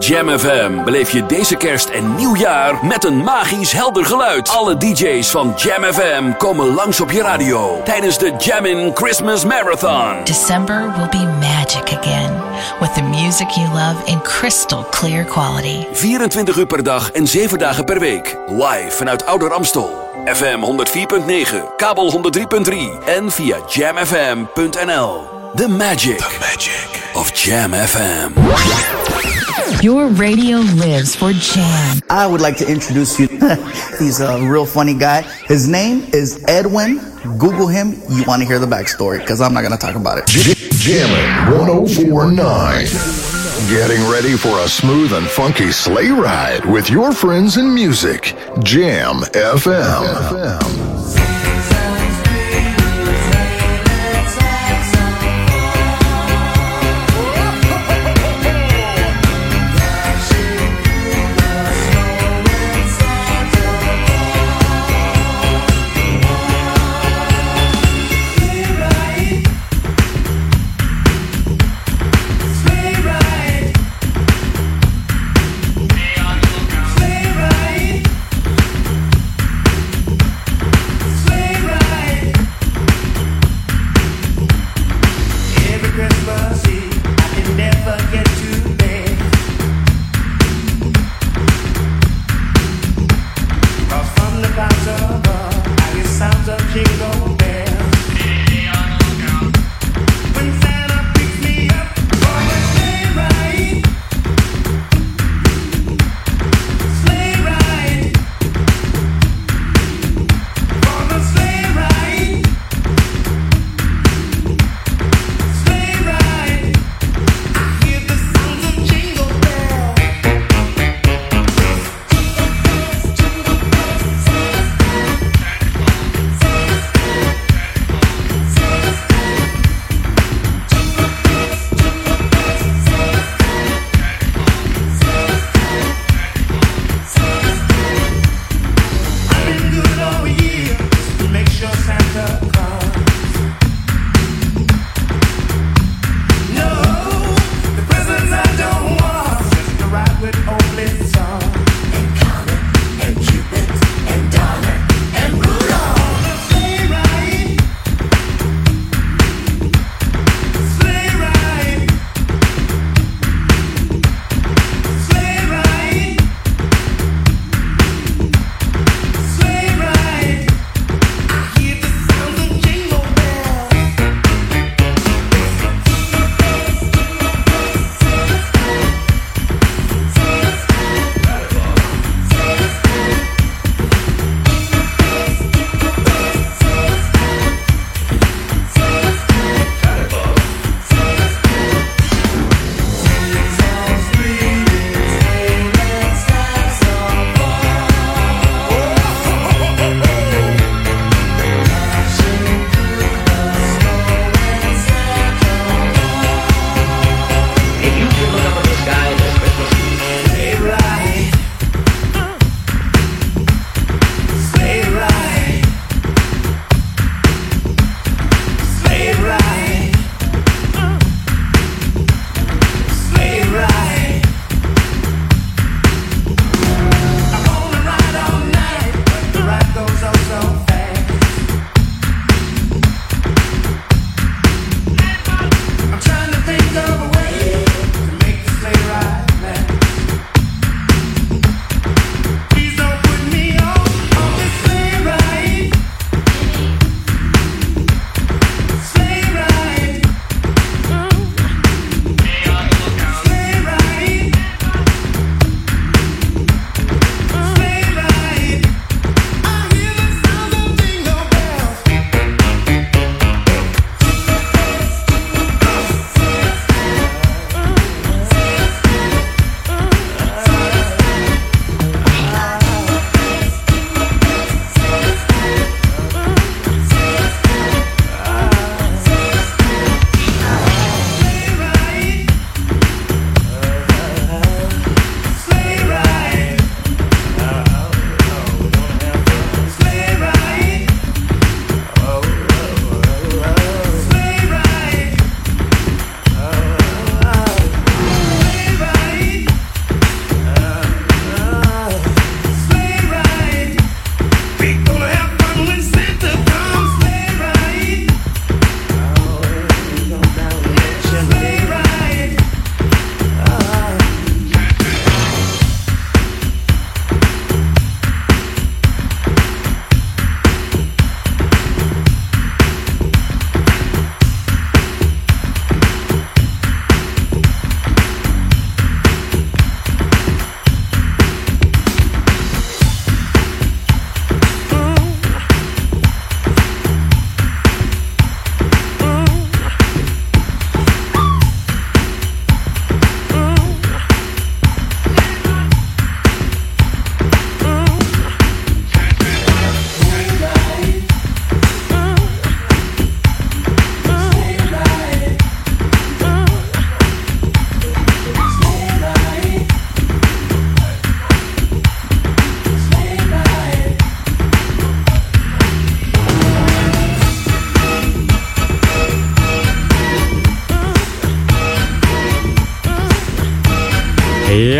Jam FM beleef je deze kerst en nieuwjaar met een magisch helder geluid. Alle DJ's van Jam FM komen langs op je radio tijdens de Jammin' Christmas Marathon. December will be magic again with the music you love in crystal clear quality. 24 uur per dag en 7 dagen per week. Live vanuit Ouder Amstel. FM 104.9, kabel 103.3 en via jamfm.nl. The magic, The magic of Jam FM. Your radio lives for Jam. I would like to introduce you. He's a real funny guy. His name is Edwin. Google him. You want to hear the backstory because I'm not going to talk about it. Jammin' 1049. Getting ready for a smooth and funky sleigh ride with your friends and music. Jam FM.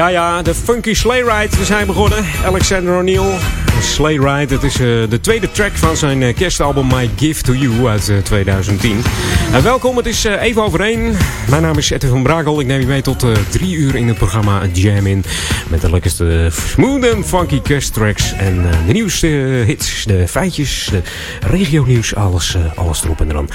Ja, ja, de Funky Sleigh Ride. We zijn begonnen. Alexander O'Neill. Sleigh Ride. Het is uh, de tweede track van zijn uh, kerstalbum My Gift to You uit uh, 2010. En welkom, het is even over één. Mijn naam is Ette van Brakel. Ik neem je mee tot drie uur in het programma Jam In. Met de lekkerste smooth en funky kersttracks. En de nieuwste hits, de feitjes, de regio nieuws. Alles, alles erop en eraan.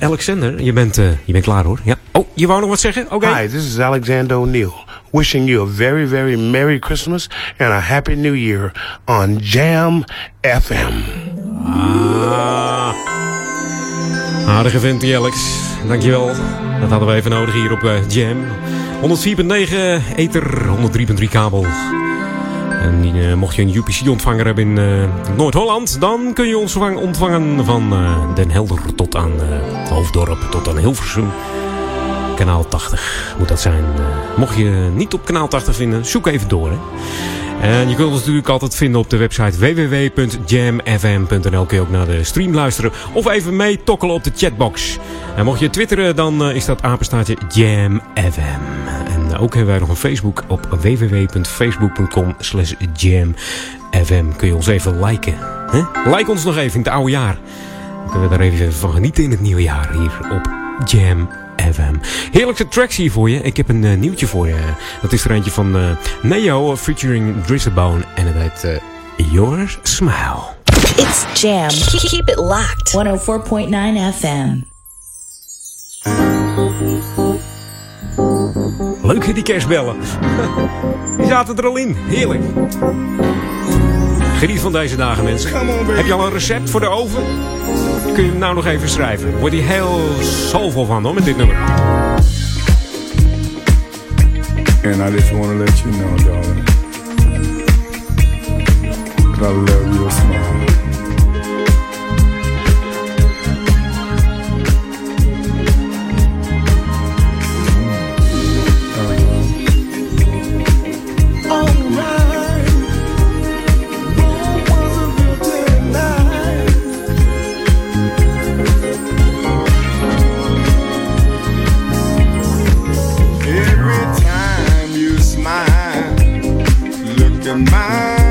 Alexander, je bent, je bent klaar hoor. Ja. Oh, je wou nog wat zeggen? Oké. Hi, this is Alexander O'Neill. Wishing you a very, very Merry Christmas and a Happy New Year on Jam FM. Ah. Aardige vent Alex. Dankjewel. Dat hadden we even nodig hier op uh, Jam. 104.9 ether, 103.3 kabel. En uh, mocht je een UPC-ontvanger hebben in uh, Noord-Holland... dan kun je ons ontvangen van Den Helder tot aan Hoofddorp, tot aan Hilversum... Kanaal 80 moet dat zijn. Uh, mocht je niet op kanaal 80 vinden, zoek even door. Hè. En je kunt ons natuurlijk altijd vinden op de website www.jamfm.nl. Kun je ook naar de stream luisteren. Of even mee tokkelen op de chatbox. En mocht je twitteren, dan uh, is dat apenstaartje JamFM. En uh, ook hebben wij nog een Facebook op www.facebook.com slash jamfm. Kun je ons even liken. Like ons nog even in het oude jaar. Dan kunnen we daar even van genieten in het nieuwe jaar hier op Jam FM. Heerlijke tracks hier voor je. Ik heb een uh, nieuwtje voor je. Dat is er eentje van uh, Neo featuring Drizzlebone. En het heet uh, Your Smile. It's Jam. Keep it locked. 104.9 FM. Leuk die kerstbellen. Die zaten er al in. Heerlijk. Geniet van deze dagen mensen. Heb je al een recept voor de oven? Kun je hem nou nog even schrijven. Wordt hij heel soulvol van hoor, met dit nummer. And I just want to let you know, darling, I love your smile. my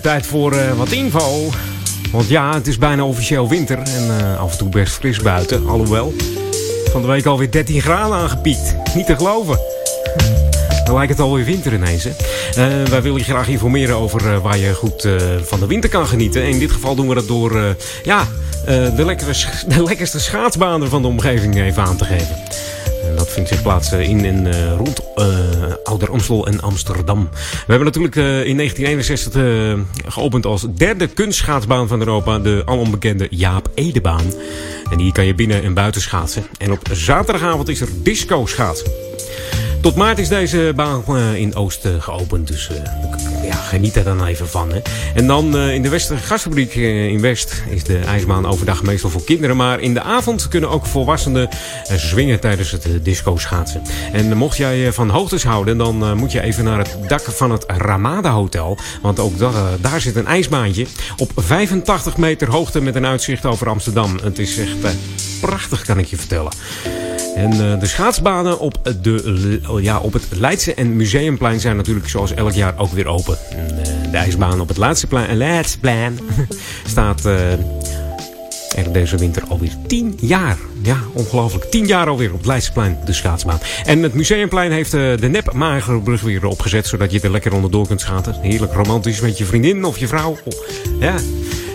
tijd voor eh, wat info. Want ja, het is bijna officieel winter en eh, af en toe best fris buiten. Alhoewel, van de week alweer 13 graden aangepiekt. Niet te geloven. Dan lijkt het alweer winter ineens. Hè? Eh, wij willen je graag informeren over waar je goed van de winter kan genieten. En in dit geval doen we dat door ja, de, lekkere, de lekkerste schaatsbanen van de omgeving even aan te geven. En dat vindt zich plaats in en rond Ouder Amstel en Amsterdam. We hebben natuurlijk uh, in 1961 geopend als derde kunstschaatsbaan van Europa. De alombekende Jaap Edebaan. En die kan je binnen en buiten schaatsen. En op zaterdagavond is er disco schaatsen. Tot maart is deze baan in Oost geopend. Dus geniet er dan even van. Hè. En dan in de Westelijke Gasfabriek in West is de ijsbaan overdag meestal voor kinderen. Maar in de avond kunnen ook volwassenen zwingen tijdens het disco schaatsen. En mocht jij van hoogtes houden, dan moet je even naar het dak van het Ramada Hotel. Want ook daar zit een ijsbaantje op 85 meter hoogte met een uitzicht over Amsterdam. Het is echt prachtig, kan ik je vertellen. En uh, de schaatsbanen op, de, ja, op het Leidse en Museumplein zijn natuurlijk zoals elk jaar ook weer open. En, uh, de ijsbaan op het Leidsplein staat uh, er deze winter alweer 10 jaar. Ja, ongelooflijk. 10 jaar alweer op het Leidseplein, de schaatsbaan. En het Museumplein heeft de nep Magerbrug weer opgezet, zodat je er lekker onderdoor kunt schaten. Heerlijk romantisch met je vriendin of je vrouw. Ja,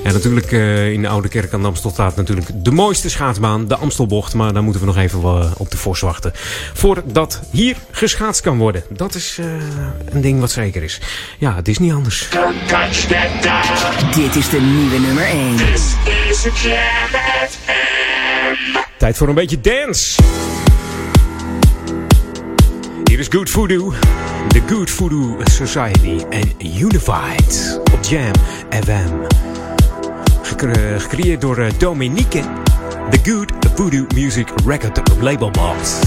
en natuurlijk uh, in de Oude Kerk aan de Amstel staat natuurlijk de mooiste schaatsbaan, de Amstelbocht. Maar daar moeten we nog even uh, op de fors wachten. Voordat hier geschaatst kan worden. Dat is uh, een ding wat zeker is. Ja, het is niet anders. Dit is de nieuwe nummer 1. This is Tijd voor een beetje dance. Hier is Good Voodoo. The Good Voodoo Society en Unified op Jam FM gecreëerd door uh, Dominique. The Good Voodoo Music Record Label Box.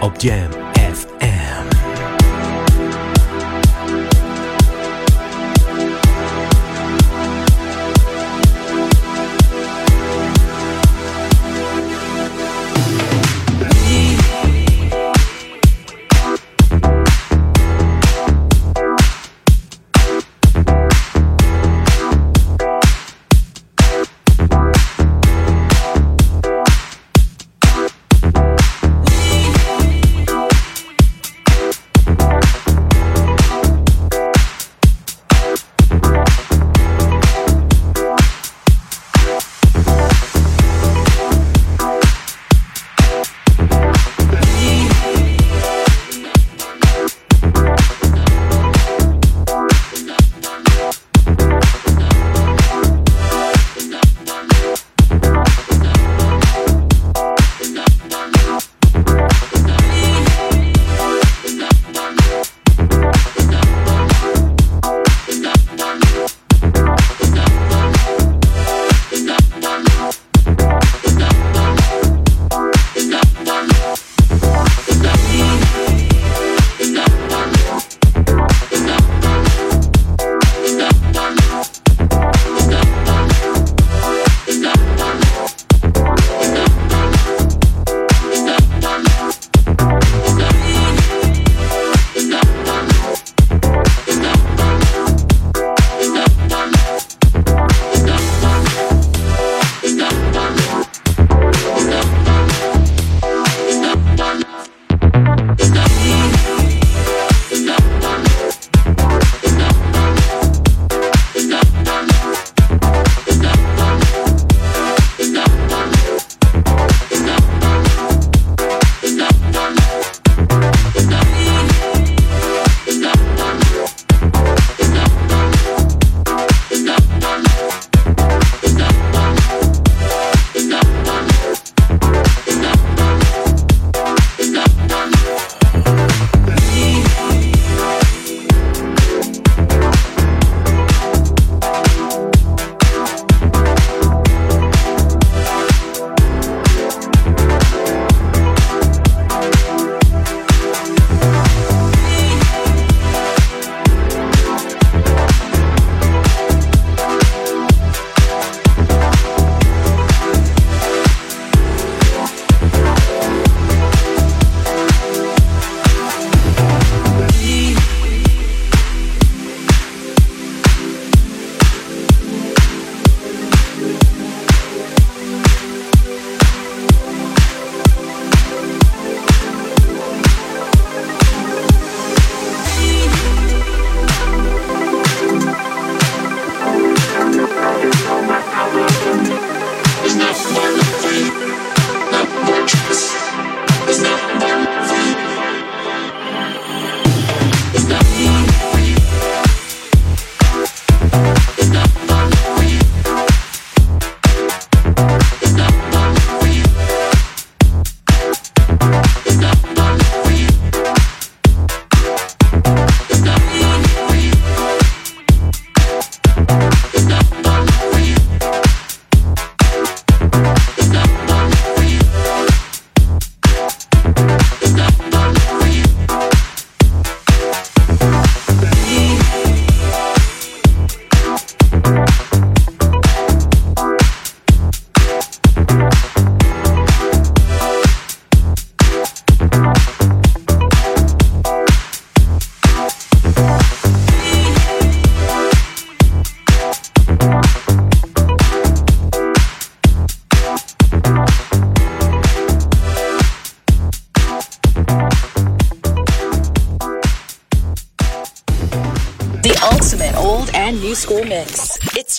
Op Jam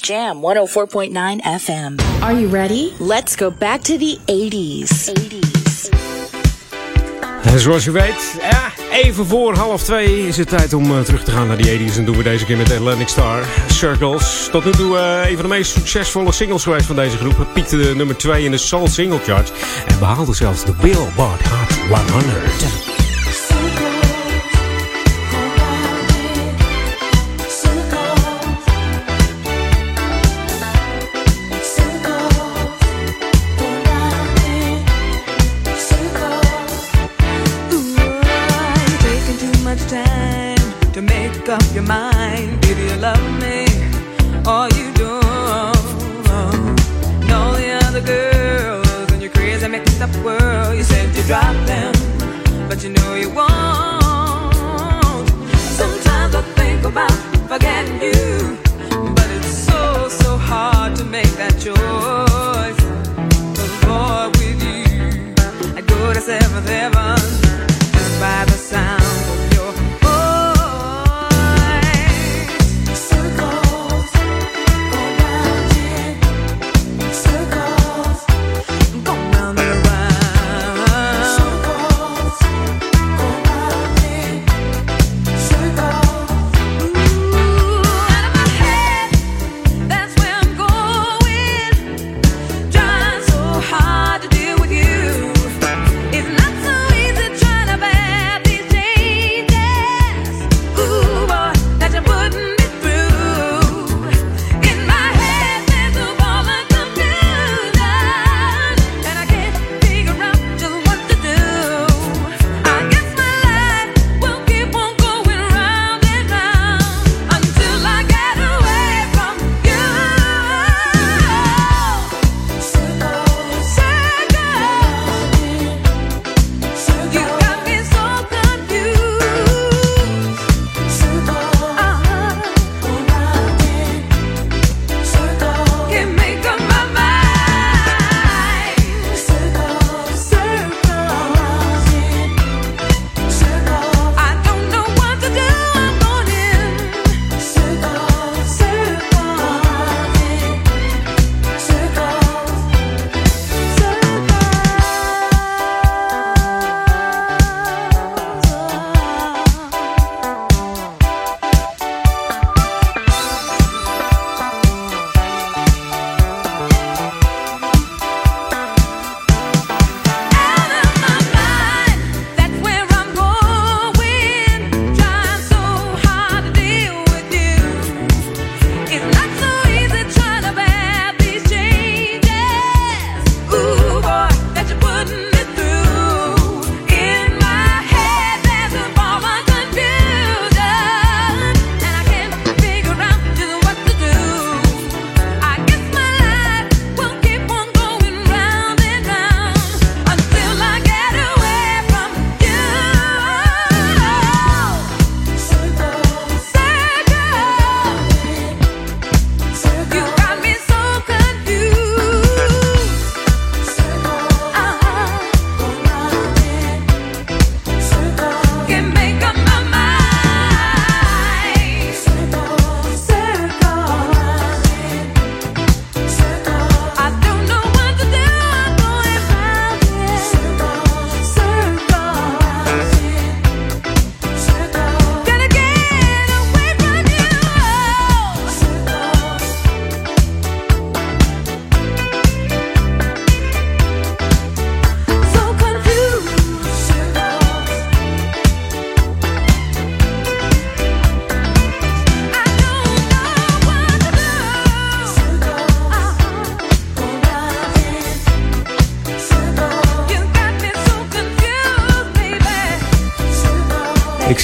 Jam 104.9 FM. Are you ready? Let's go back to the 80s. 80s. En zoals je weet, ja, even voor half twee is het tijd om uh, terug te gaan naar die 80s. En doen we deze keer met Atlantic Star Circles. Tot nu toe uh, een van de meest succesvolle singles geweest van deze groep. Het piekte de nummer 2 in de Soul Single Chart. En behaalde zelfs de Billboard Hot 100.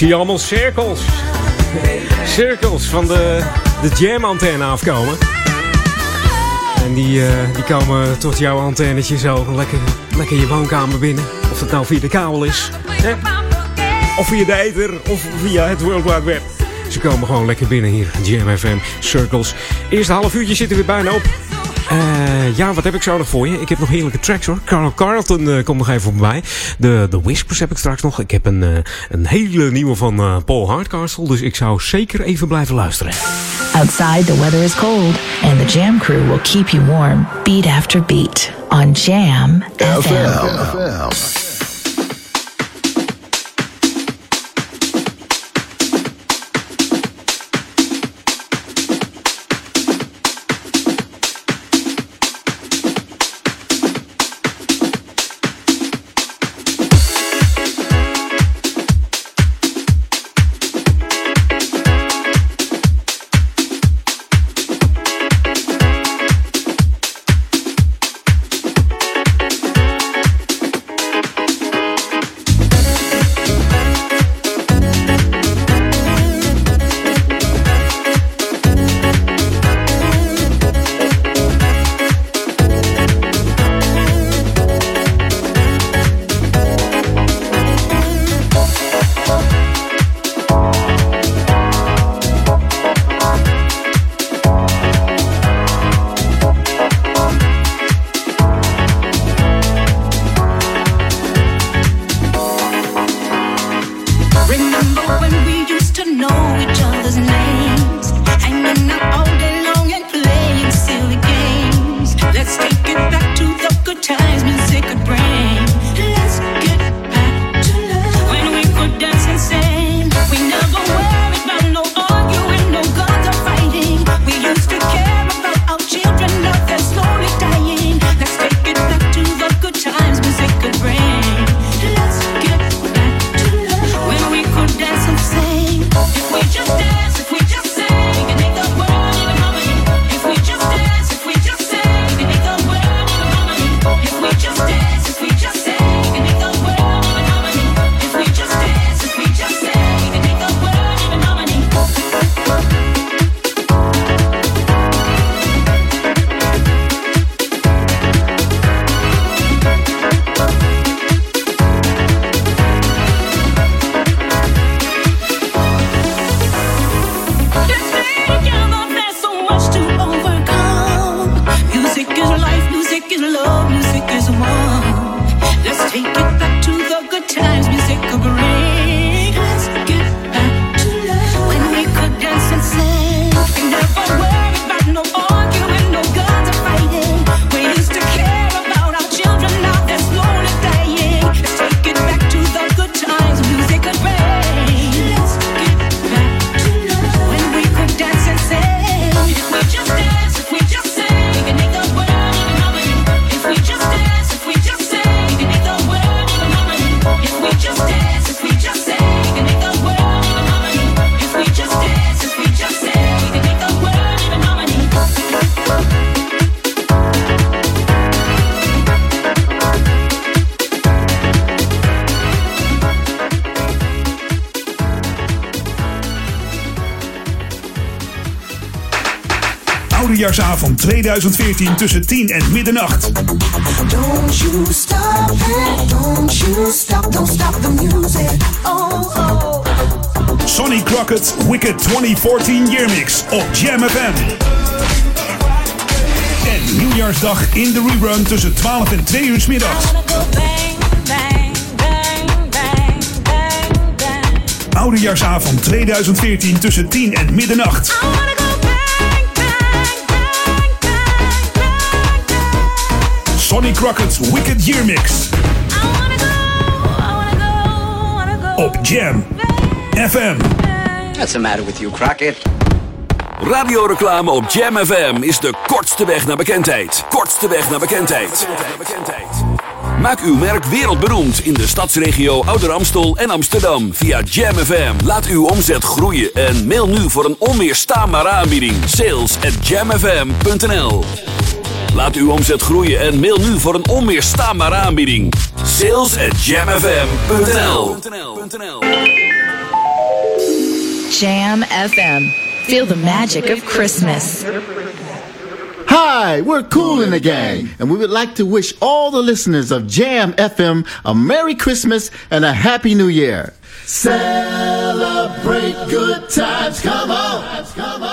Zie allemaal cirkels. Cirkels van de, de jam-antenne afkomen. En die, uh, die komen tot jouw antennetje zo lekker, lekker je woonkamer binnen. Of het nou via de kabel is. Hè? Of via de ether. Of via het World Wide Web. Ze komen gewoon lekker binnen hier. Jam FM Circles. Eerste half uurtje zitten we bijna op. Uh, ja, wat heb ik zo nog voor je? Ik heb nog heerlijke tracks hoor. Carl Carlton uh, komt nog even voorbij. De, de Whispers heb ik straks nog. Ik heb een, uh, een hele nieuwe van Paul Hardcastle. Dus ik zou zeker even blijven luisteren. Outside the weather is cold. And the Jam crew will keep you warm. Beat after beat. On Jam FM. FM. Oudejaarsavond 2014 tussen 10 en middernacht. Don't you stop it, don't you stop, don't stop the music. Oh, oh. Sonny Crockett Wicked 2014 Year Mix op Jam FM. En nieuwjaarsdag in de rerun tussen 12 en 2 uur s middags. Oudejaarsavond 2014 tussen 10 en middernacht. Sonny Crockett's Wicked Year Mix. Op Jam FM. What's the matter with you, Crockett? Radioreclame op Jam FM is de kortste weg naar bekendheid. Kortste weg naar bekendheid. Maak uw merk wereldberoemd in de stadsregio Ouder Amstel en Amsterdam via Jam FM. Laat uw omzet groeien en mail nu voor een onweerstaanbare aanbieding. Sales at jamfm.nl Laat uw omzet groeien en mail nu voor een onweerstaanbare aanbieding. Sales at jamfm.nl Jam FM. Feel the magic of Christmas. Hi, we're Cool in the Gang, and we would like to wish all the listeners of Jam FM a Merry Christmas and a Happy New Year. Celebrate good times, come on! Come on.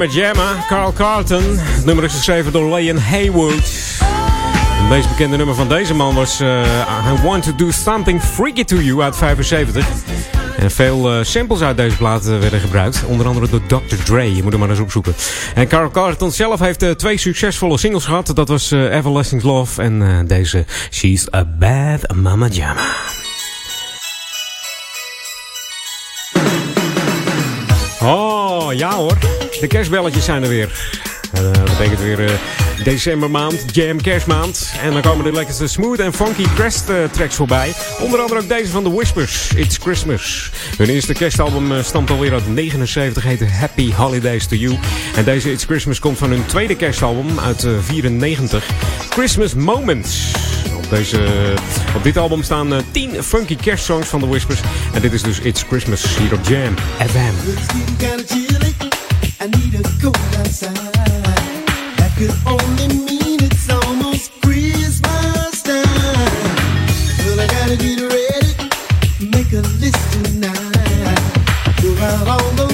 Mamma Jamma, Carl Carlton. Het nummer is geschreven door Leon Haywood. Het meest bekende nummer van deze man was uh, I Want To Do Something Freaky To You uit 75. En veel uh, samples uit deze plaat uh, werden gebruikt. Onder andere door Dr. Dre. Je moet er maar eens opzoeken. En Carl Carlton zelf heeft twee succesvolle singles gehad. Dat was Everlasting Love en deze She's a Bad Mama Jamma. Oh, ja hoor. De kerstbelletjes zijn er weer. Uh, dat betekent weer uh, decembermaand, jam kerstmaand. En dan komen de lekkerste smooth en funky crest uh, tracks voorbij. Onder andere ook deze van The Whispers, It's Christmas. Hun eerste kerstalbum stamt alweer uit 79, heette Happy Holidays to You. En deze It's Christmas komt van hun tweede kerstalbum uit 94, Christmas Moments. Op, deze, op dit album staan 10 funky kerstsongs van The Whispers. En dit is dus It's Christmas hier op Jam FM. Make a list tonight. Go out all those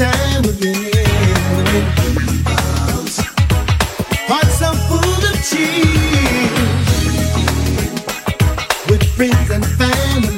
time again. Hearts are full of cheer with friends and family.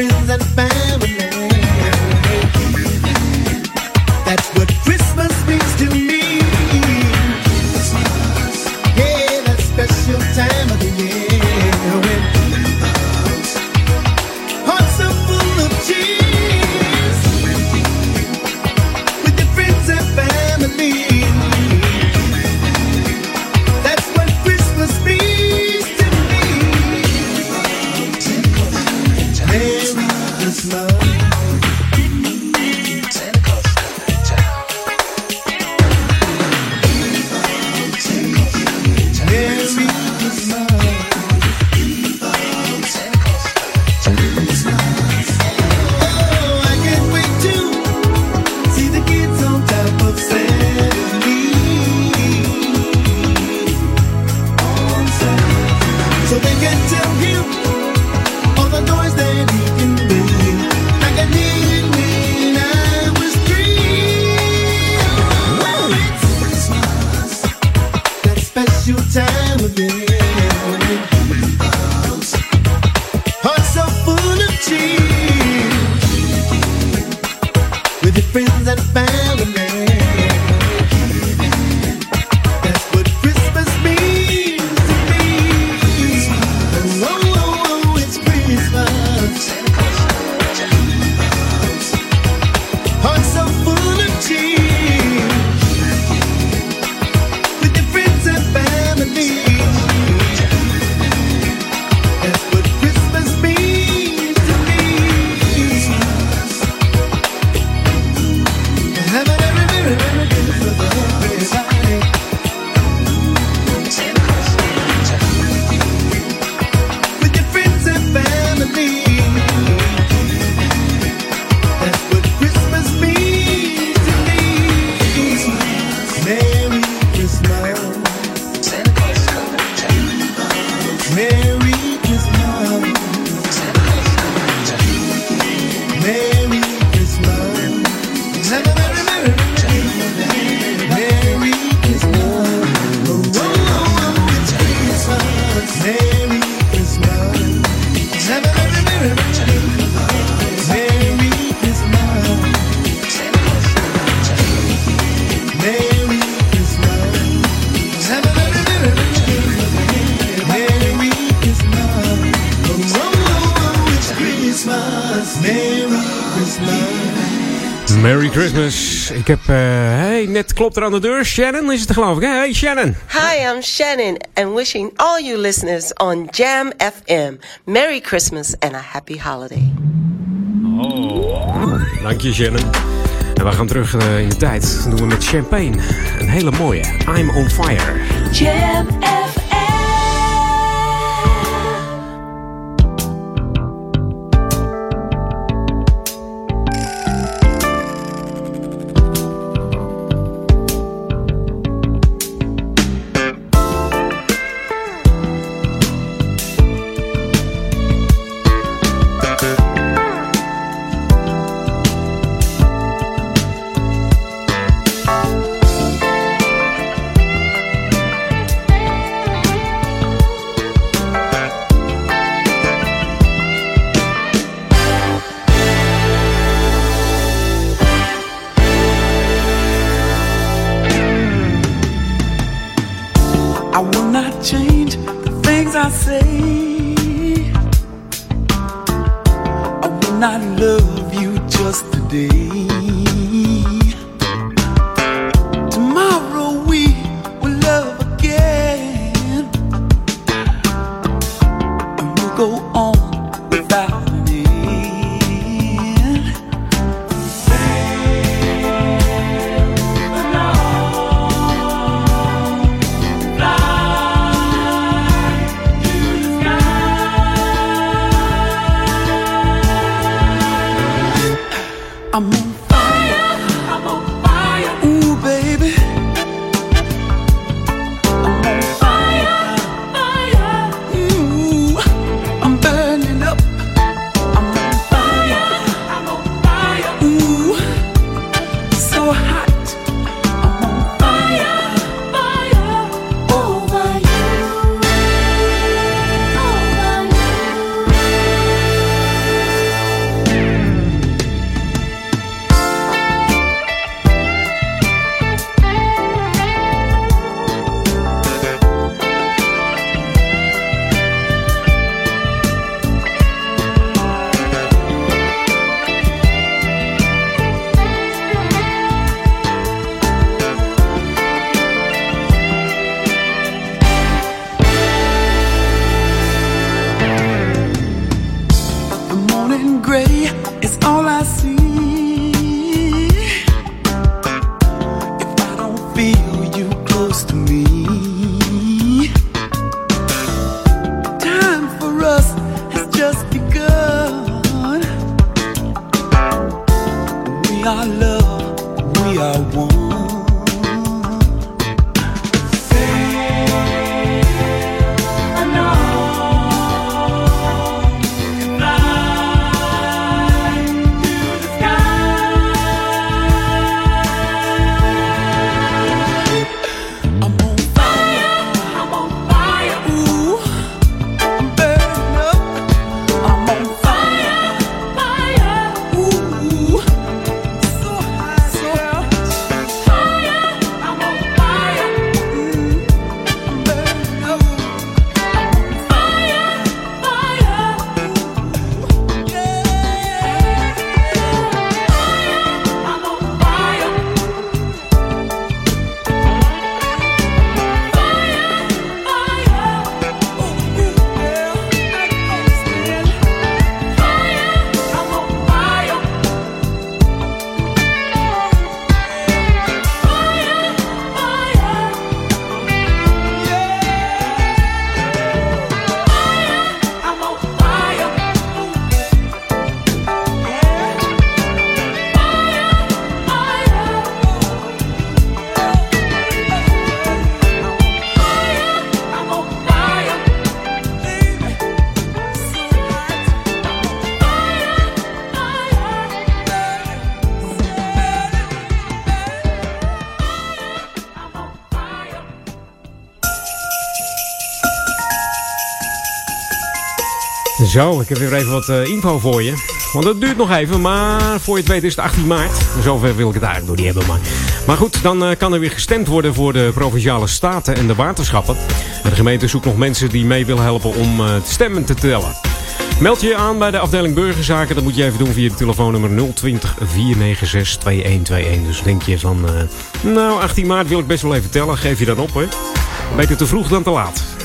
Ik klopt er aan de deur. Shannon is het geloof ik. Hey Shannon. Hi, I'm Shannon and wishing all you listeners on Jam FM Merry Christmas and a happy holiday. Oh, dank je Shannon. En we gaan terug uh, in de tijd. Dat doen we met champagne. Een hele mooie. I'm on fire. Jam FM. Zo, ik heb weer even wat uh, info voor je. Want het duurt nog even, maar voor je het weet is het 18 maart. Zover wil ik het eigenlijk nog niet hebben. Maar, maar goed, dan uh, kan er weer gestemd worden voor de Provinciale Staten en de waterschappen. En de gemeente zoekt nog mensen die mee willen helpen om uh, stemmen te tellen. Meld je aan bij de afdeling Burgerzaken. Dat moet je even doen via de telefoonnummer 020 496 2121. Dus denk je van, nou 18 maart wil ik best wel even tellen. Geef je dan op hè. Beter te vroeg dan te laat.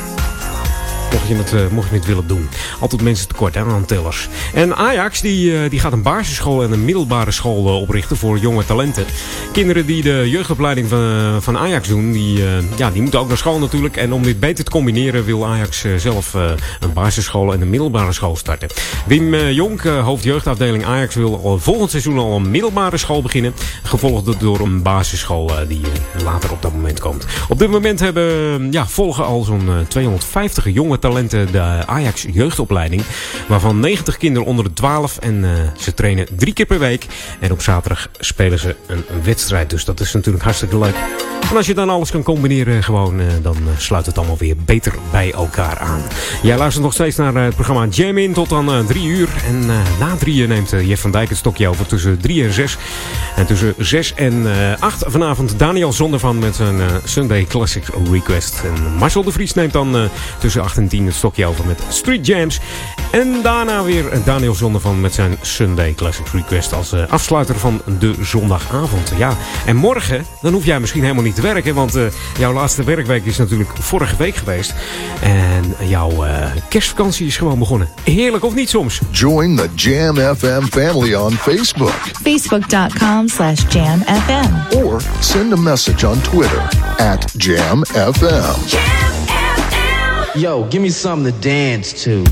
Mocht je, het, mocht je het willen doen. Altijd mensen tekort hè, aan tellers. En Ajax die, uh, die gaat een basisschool en een middelbare school uh, oprichten voor jonge talenten. Kinderen die de jeugdopleiding van, van Ajax doen, die, ja, die moeten ook naar school natuurlijk. En om dit beter te combineren wil Ajax zelf een basisschool en een middelbare school starten. Wim Jonk, hoofdjeugdafdeling Ajax, wil volgend seizoen al een middelbare school beginnen. Gevolgd door een basisschool die later op dat moment komt. Op dit moment hebben, ja, volgen al zo'n 250 jonge talenten de Ajax jeugdopleiding. Waarvan 90 kinderen onder de 12. En uh, ze trainen drie keer per week. En op zaterdag spelen ze een, wedstrijd. Dus dat is natuurlijk hartstikke leuk. En als je dan alles kan combineren, gewoon, dan sluit het allemaal weer beter bij elkaar aan. Jij luistert nog steeds naar het programma Jam In tot dan drie uur. En na drieën neemt Jeff van Dijk het stokje over tussen drie en zes. En tussen zes en acht vanavond Daniel Zondervan met zijn Sunday Classic Request. En Marcel de Vries neemt dan tussen acht en het stokje over met Street Jams. En daarna weer Daniel Zondervan met zijn Sunday Classic Request als afsluiter van de zondagavond. Ja, en morgen, dan hoef jij misschien helemaal niet te werken, want uh, jouw laatste werkweek is natuurlijk vorige week geweest. En jouw uh, kerstvakantie is gewoon begonnen. Heerlijk of niet soms? Join the Jam FM family on Facebook. Facebook.com slash jamfm. Or send a message on Twitter at jamfm. Jam Yo, give me something to dance to.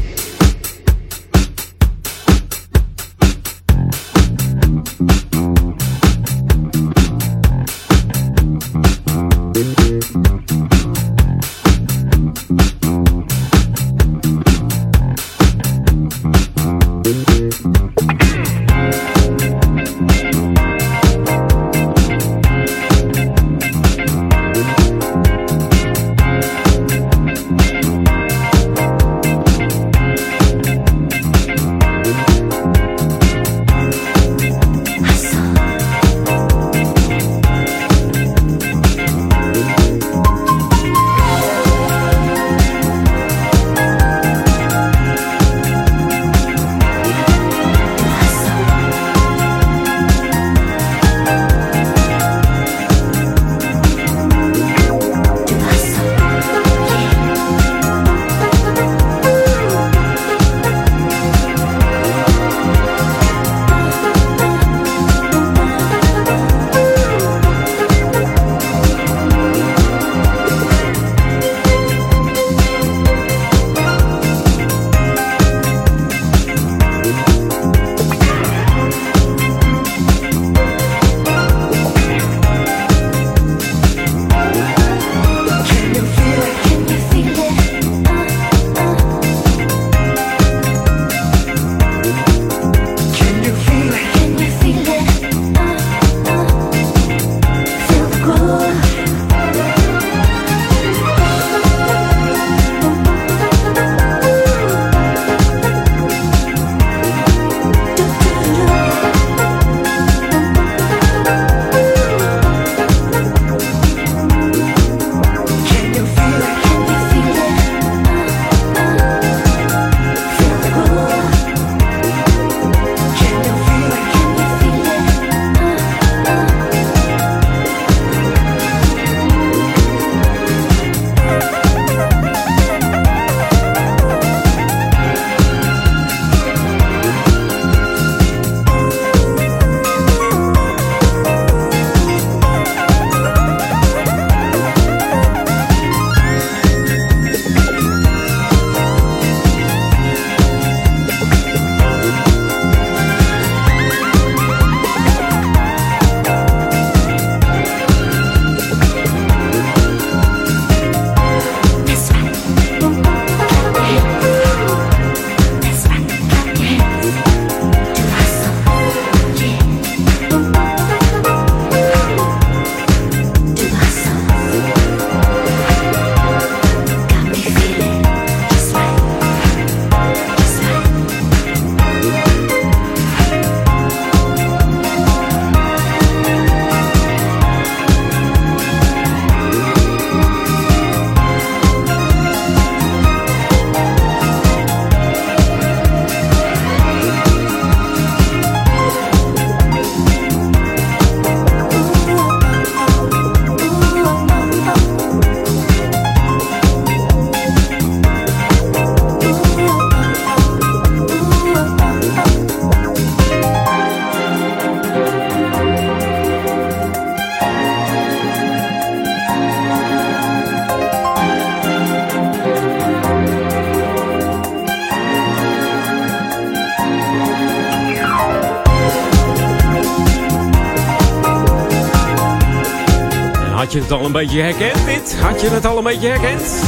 Al een beetje herkend, dit? Had je het al een beetje herkend?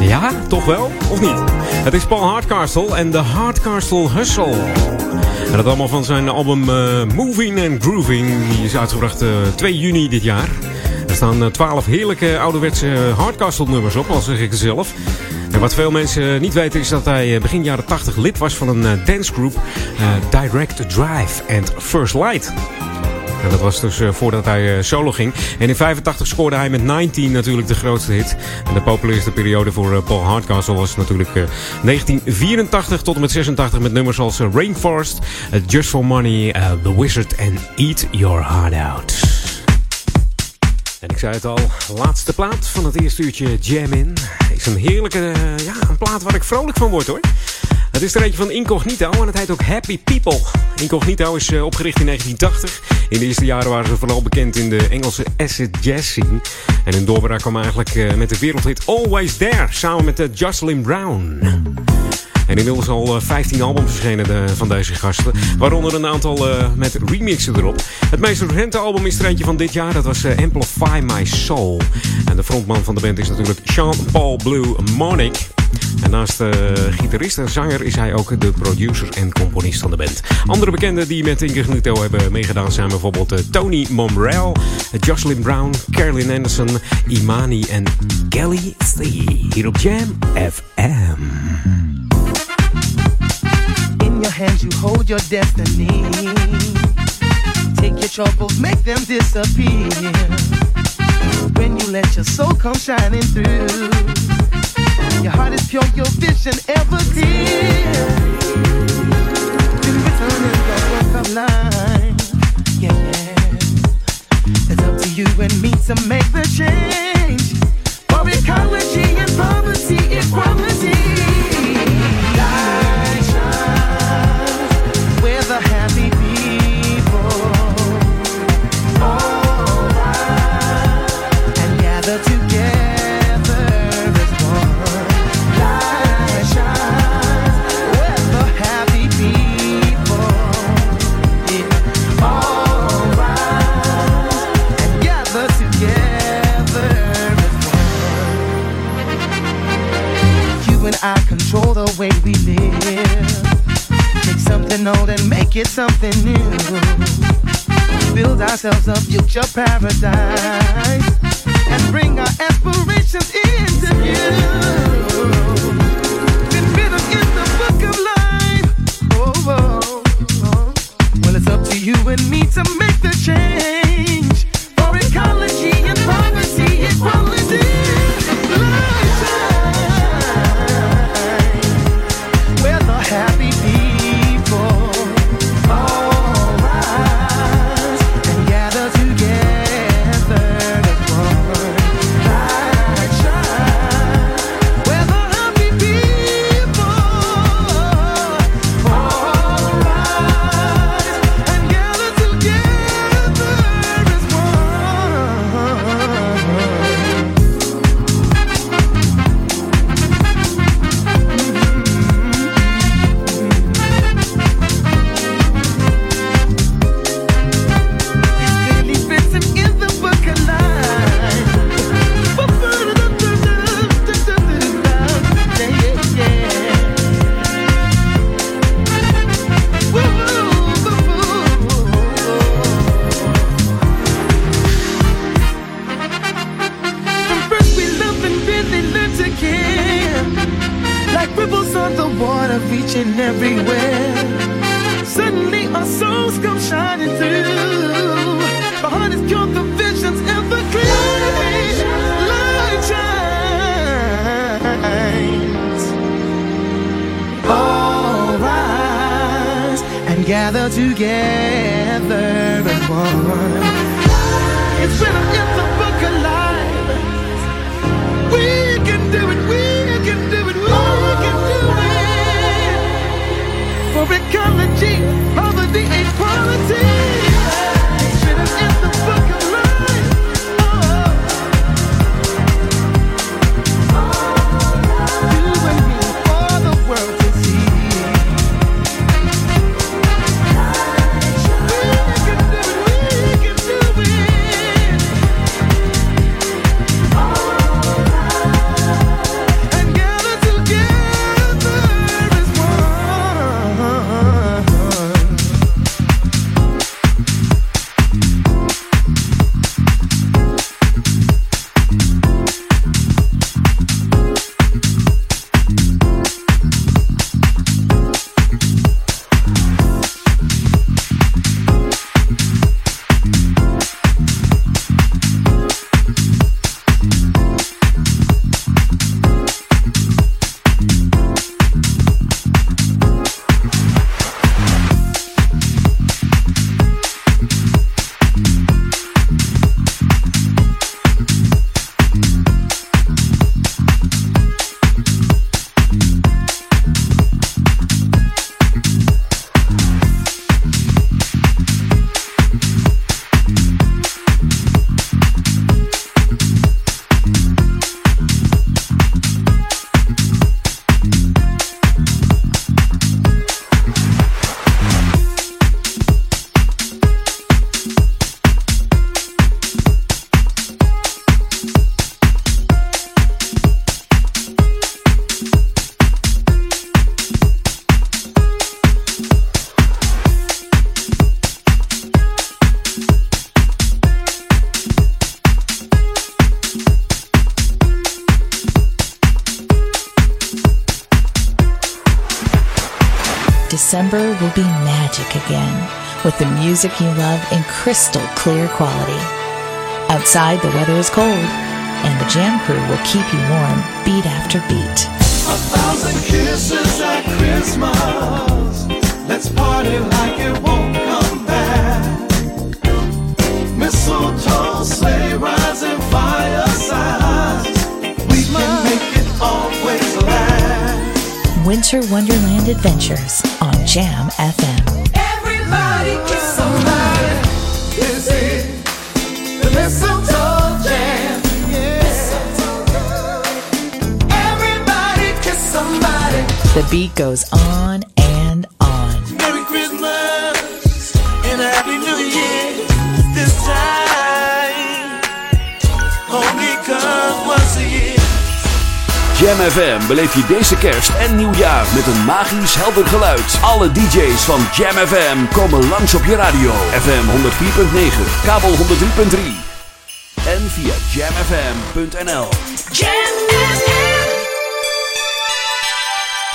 Ja, toch wel? Of niet? Het is Paul Hardcastle en de Hardcastle Hustle. En dat allemaal van zijn album uh, Moving and Grooving. Die is uitgebracht uh, eh, 2 juni dit jaar. Er staan 12 heerlijke ouderwetse hardcastle nummers op, al zeg ik het zelf. En wat veel mensen niet weten is dat hij begin jaren 80 lid was van een dancegroup Direct Drive and First Light. En dat was dus voordat hij solo ging. En in 85 scoorde hij met 19 natuurlijk de grootste hit. En de populairste periode voor Paul Hardcastle was natuurlijk 1984 tot en met 86 met nummers als Rainforest, Just for Money, The Wizard en Eat Your Heart Out. En ik zei het al, laatste plaat van het eerste uurtje Jam In. Is een heerlijke, ja, een plaat waar ik vrolijk van word hoor. Het is er eentje van Incognito en het heet ook Happy People. Incognito is opgericht in 1980. In de eerste jaren waren ze vooral bekend in de Engelse acid jazz scene. En hun doorbraak kwam eigenlijk met de wereldhit Always There, samen met Jocelyn Brown. En inmiddels al 15 albums verschenen van deze gasten. Waaronder een aantal met remixen erop. Het meest recente album is er eentje van dit jaar. Dat was Amplify My Soul. En de frontman van de band is natuurlijk Sean-Paul Blue Monic. En naast de gitarist en zanger is hij ook de producer en componist van de band. Andere bekenden die met Incognito hebben meegedaan zijn bijvoorbeeld Tony Momrell, Jocelyn Brown, Carolyn Anderson, Imani en Kelly C. Hier op Jam FM. In your hands you hold your destiny. Take your troubles, make them disappear. When you let your soul come shining through. Your heart is pure, your vision ever clear. Been written in the book of life. Yeah, yeah. It's up to you and me to make the change. For ecology and poverty, equality. And I control the way we live. Take something old and make it something new. Build ourselves a future paradise and bring our aspirations into view. Written in the book of life. Oh, oh, oh. Well, it's up to you and me to make the change on the water reaching everywhere. Suddenly our souls come shining through. Heart is pure, vision's ever clear. Light shines. All rise and gather together as one. It's written in For ecology, poverty, equality. Music you love in crystal clear quality. Outside, the weather is cold, and the Jam Crew will keep you warm beat after beat. A thousand kisses at Christmas. Let's party like it won't come back. Mistletoe, sleigh rides, and firesides. We can make it always last. Winter Wonderland Adventures on Jam FM. Everybody kiss somebody. This is the mistletoe jam. Everybody kiss somebody. The beat goes on and on. Merry Christmas and a Happy Jam FM beleef je deze kerst en nieuwjaar met een magisch helder geluid. Alle DJ's van Jam FM komen langs op je radio. FM 104.9, kabel 103.3 en via jamfm.nl. Jam.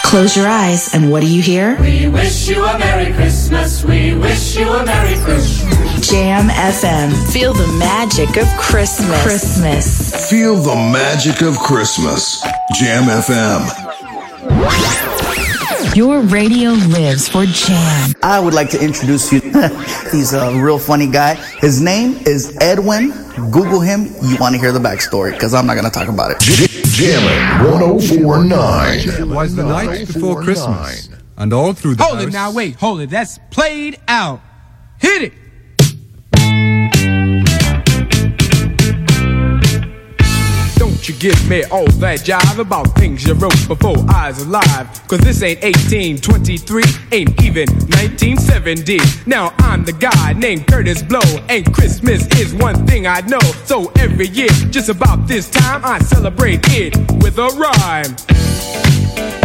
Close your eyes, and what do you hear? We wish you a Merry Christmas. We wish you a Merry Christmas. Jam FM. Feel the magic of Christmas. Christmas. Feel the magic of Christmas. Jam FM. Your radio lives for Jam. I would like to introduce you. He's a real funny guy. His name is Edwin. Google him. You want to hear the backstory because I'm not going to talk about it. Jammin' 1049. It was the night before Christmas, and all through the Hold house. it now, wait, hold it. That's played out. Hit it. You give me all that jive about things you wrote before I was alive. Cause this ain't 1823, ain't even 1970. Now I'm the guy named Curtis Blow, and Christmas is one thing I know. So every year, just about this time, I celebrate it with a rhyme.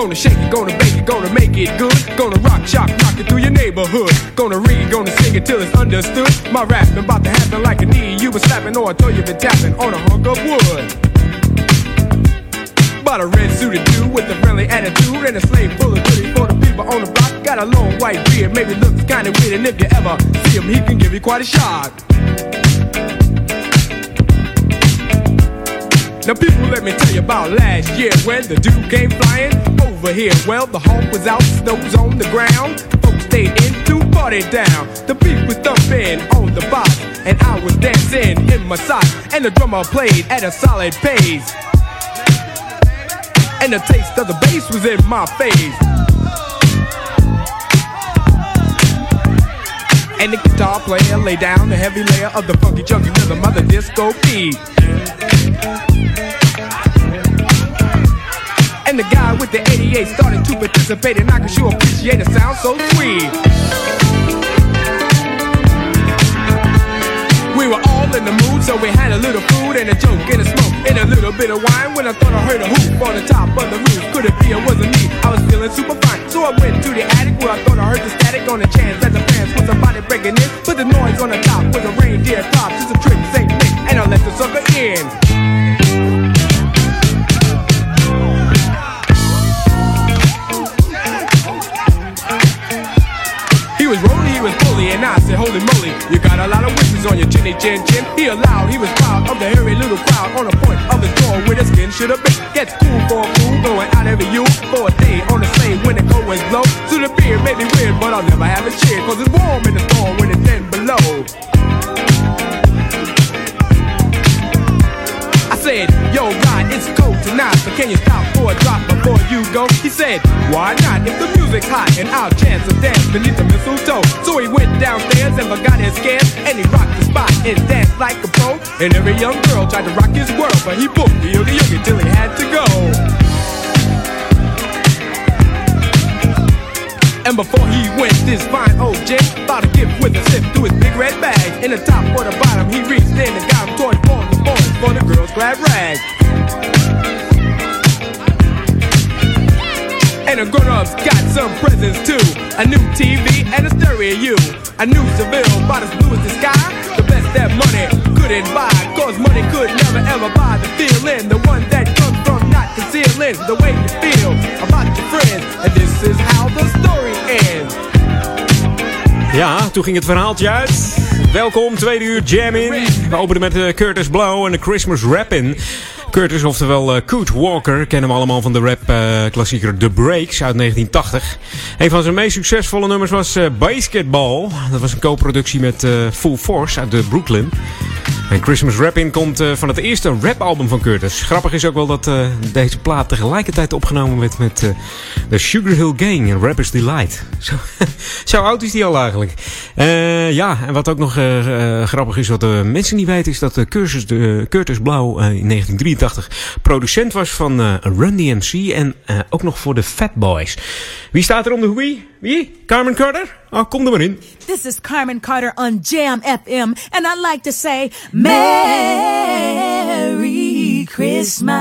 Gonna shake it, gonna bake it, gonna make it good. Gonna rock, shock, rock it through your neighborhood. Gonna read, gonna sing it till it's understood. My rapping about to happen like a knee you been slapping oh, or a toe you been tapping on a hunk of wood. Bought a red suited dude with a friendly attitude and a slave full of goodies for the people on the block. Got a long white beard, maybe looks kinda weird, and if you ever see him, he can give you quite a shock. Now, people, let me tell you about last year when the dude came flying over here. Well, the hawk was out, snow's on the ground. Folks stayed in to party down. The beat was thumping on the box, and I was dancing in my socks. And the drummer played at a solid pace. And the taste of the bass was in my face. And the guitar player laid down the heavy layer of the funky chunky rhythm of the disco beat. And the guy with the 88 started to participate, and I could sure appreciate the sound so sweet. We were all in the mood, so we had a little food and a joke and a smoke and a little bit of wine. When I thought I heard a hoop on the top of the roof, could it be it wasn't me? I was feeling super fine, so I went to the attic where I thought I heard the static on the chance that the fans was somebody breaking in. But the noise on the top was a reindeer top, just a trick, Saint Nick, and I let the sucker in. He was bully, and I said, Holy moly, you got a lot of wishes on your chinny chin chin. He allowed, he was proud of the hairy little crowd on the point of the door where the skin should have been. Gets cool for a fool, going out every you for a day on the sleigh when the cold winds blow. So the beer may be weird, but I'll never have a cheer, cause it's warm in the storm when it's 10 below. Said, yo, Rod, it's cold tonight, but can you stop for a drop before you go? He said, why not? If the music's hot and I'll chance a dance beneath the mistletoe. So he went downstairs and forgot his scams, and he rocked the spot and danced like a pro. And every young girl tried to rock his world, but he booked the yogi yogi till he had to go. And before he went, this fine old gent bought a gift with a sip through his big red bag. In the top or the bottom, he reached in and got him toys for the girls' glad rag. And the grown-ups got some presents too. A new TV and a stereo A new Seville, about as blue as the sky. The best that money couldn't buy. Cause money could never ever buy the feeling. The one that comes from not concealing the way you feel about your friends. And this is how the story ends. Ja, toen ging het verhaaltje uit. Welkom, tweede uur Jam in. We openen met uh, Curtis Blow en de Christmas Rap in. Curtis, oftewel uh, Coot Walker, kennen we allemaal van de rap-klassieker uh, The Breaks uit 1980. Een van zijn meest succesvolle nummers was Basketball. Dat was een co-productie met Full Force uit de Brooklyn. En Christmas Rappin' komt uh, van het eerste rapalbum van Curtis. Grappig is ook wel dat uh, deze plaat tegelijkertijd opgenomen werd met uh, de Sugar Hill Gang en Rapper's Delight. Zo, zo oud is die al eigenlijk. ja, en wat ook nog grappig is, wat de mensen niet weten, is dat Curtis, Curtis Blauw in 1983 producent was van Run DMC en ook nog voor de Fat Boys. Wie staat er om de? Wie? Carmen Carter? Oh, kom er maar in. This is Carmen Carter on Jam FM. And I'd like to say Merry Christmas.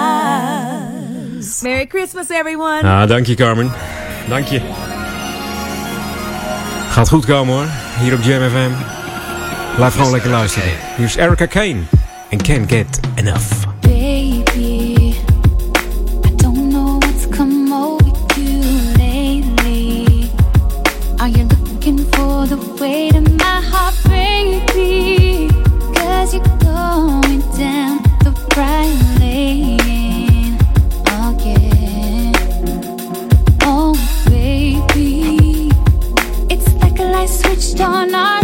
Merry Christmas, everyone. Ah, dank je, Carmen. Dank je. Gaat goed komen, hoor. Hier op Jam FM. Blijf gewoon lekker luisteren. Hier is Erica Kane. And Can't Get Enough. Baby. Light switched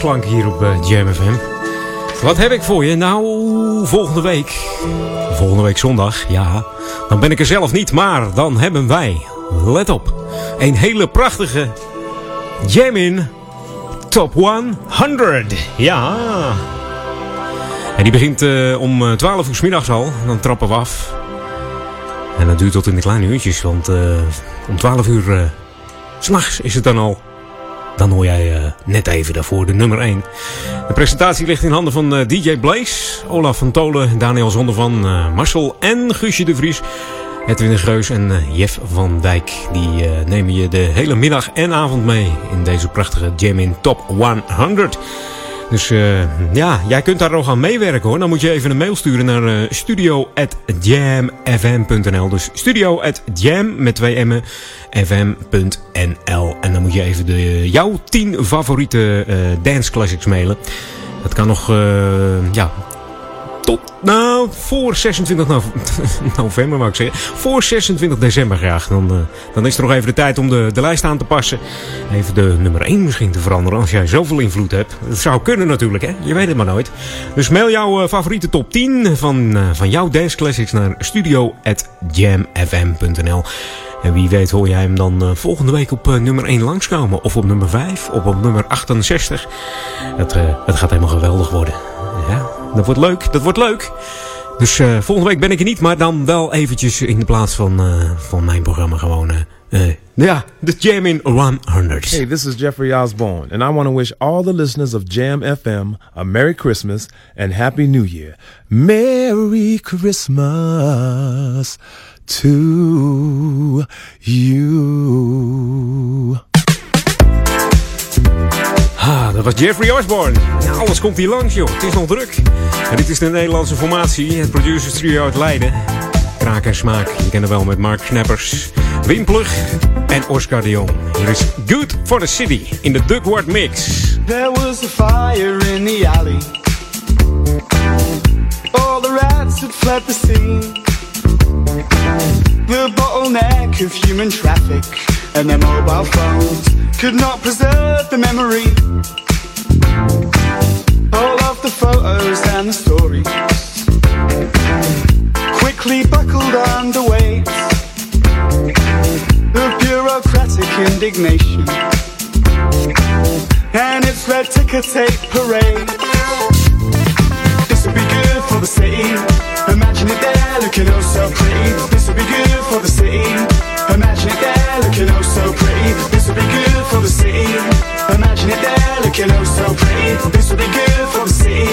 kerstklank hier op uh, Jam FM. Wat heb ik voor je? Nou, volgende week. Volgende week zondag, ja. Dan ben ik er zelf niet, maar dan hebben wij, let op, een hele prachtige Jam in Top 100. Ja. En die begint uh, om 12 uur s middags al. Dan trappen we af. En dat duurt tot in de kleine uurtjes, want om 12 uur uh, s'nachts is het dan al. Dan hoor jij uh, net even daarvoor de nummer 1. De presentatie ligt in handen van DJ Blaze, Olaf van Tolen, Daniel Zondervan, Marcel en Guusje de Vries. Edwin Geus en Jeff van Dijk. Die nemen je de hele middag en avond mee in deze prachtige Jam in Top 100. Dus uh, ja, jij kunt daar nog aan meewerken hoor. Dan moet je even een mail sturen naar uh, studio.jamfm.nl. Dus studio.jam met twee m'en fm.nl. En dan moet je even de, jouw 10 favoriete uh, dance classics mailen. Dat kan nog, ja, tot, nou, voor 26 november wou ik zeggen. Voor 26 december graag. Dan, uh, dan is er nog even de tijd om de, de lijst aan te passen. Even de nummer 1 misschien te veranderen als jij zoveel invloed hebt. Dat zou kunnen natuurlijk, hè. Je weet het maar nooit. Dus mail jouw uh, favoriete top 10 van, uh, van jouw Dance Classics naar studio.jamfm.nl. En wie weet hoor jij hem dan volgende week op nummer 1 langskomen. Of op nummer 5. Of op nummer 68. Het, het gaat helemaal geweldig worden. Dat wordt leuk. Dat wordt leuk. Dus uh, volgende week ben ik er niet, maar dan wel eventjes in de plaats van, uh, van mijn programma gewoon. Uh, ja, de Jam in 100. Hey, this is Jeffrey Osborne, and I want to wish all the listeners of Jam FM a Merry Christmas and Happy New Year. Merry Christmas to you. Dat was Jeffrey Osborne. Alles komt hier langs, joh. Het is nog druk. En dit is de Nederlandse formatie, het producer studio uit Leiden. Kraak en smaak. Je kent hem wel met Mark Knappers, Wim Plug en Oscar de Jong. Hier is Good for the City in de Duckward Mix. There was a fire in the alley. All the rats had fled the scene. The bottleneck of human traffic and their mobile phones could not preserve the memory. All of the photos and the stories quickly buckled of bureaucratic indignation and its red ticker tape parade. This would be good for the city. Imagine it there looking oh so pretty. This would be good for the city. Imagine it there looking oh so pretty. This be good for the city. Imagine it there looking oh so pretty. This would be good for the city.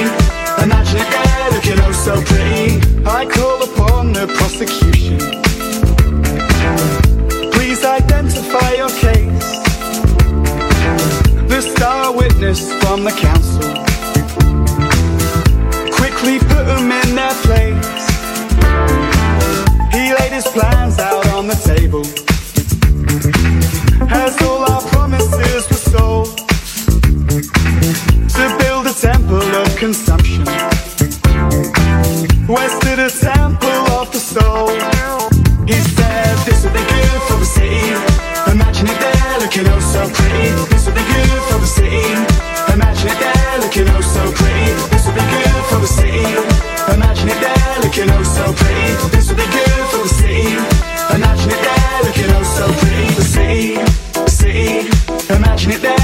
Imagine it there looking oh so pretty. I call upon the prosecution. Please identify your case. The star witness from the council. Quickly put him in their place. He laid his plans out on the table. As all our promises a temple of consumption. Of the temple of the soul. He said, This would be good for the city. Imagine it there looking oh so pretty. This would be good for the city. Imagine it there looking oh so pretty. This would be good for the city. Imagine it there looking oh so pretty. This would be good for the city. Imagine it there looking oh so pretty. The city, the city. Imagine it there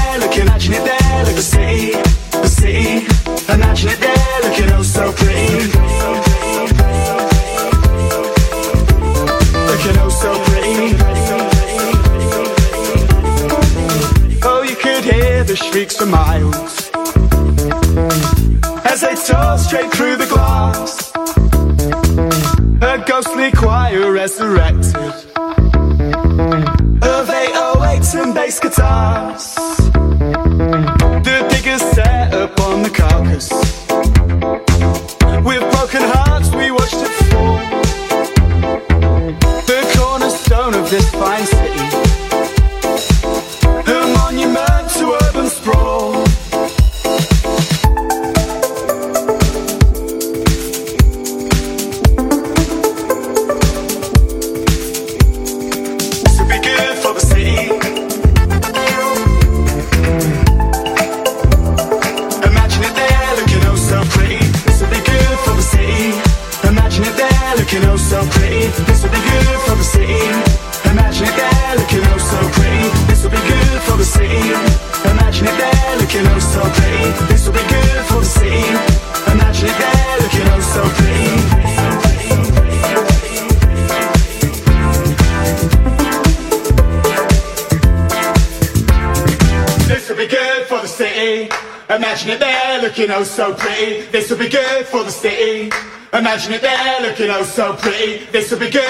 know so pretty. This will be good.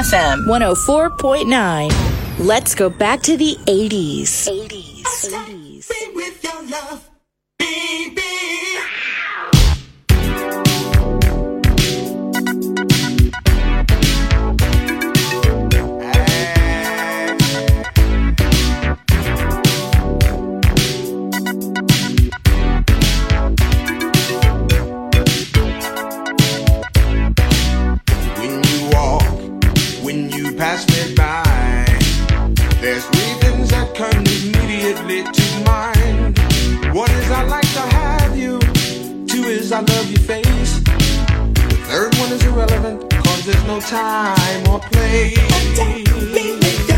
FM 104.9. Let's go back to the 80s. 80s. there's no time or place.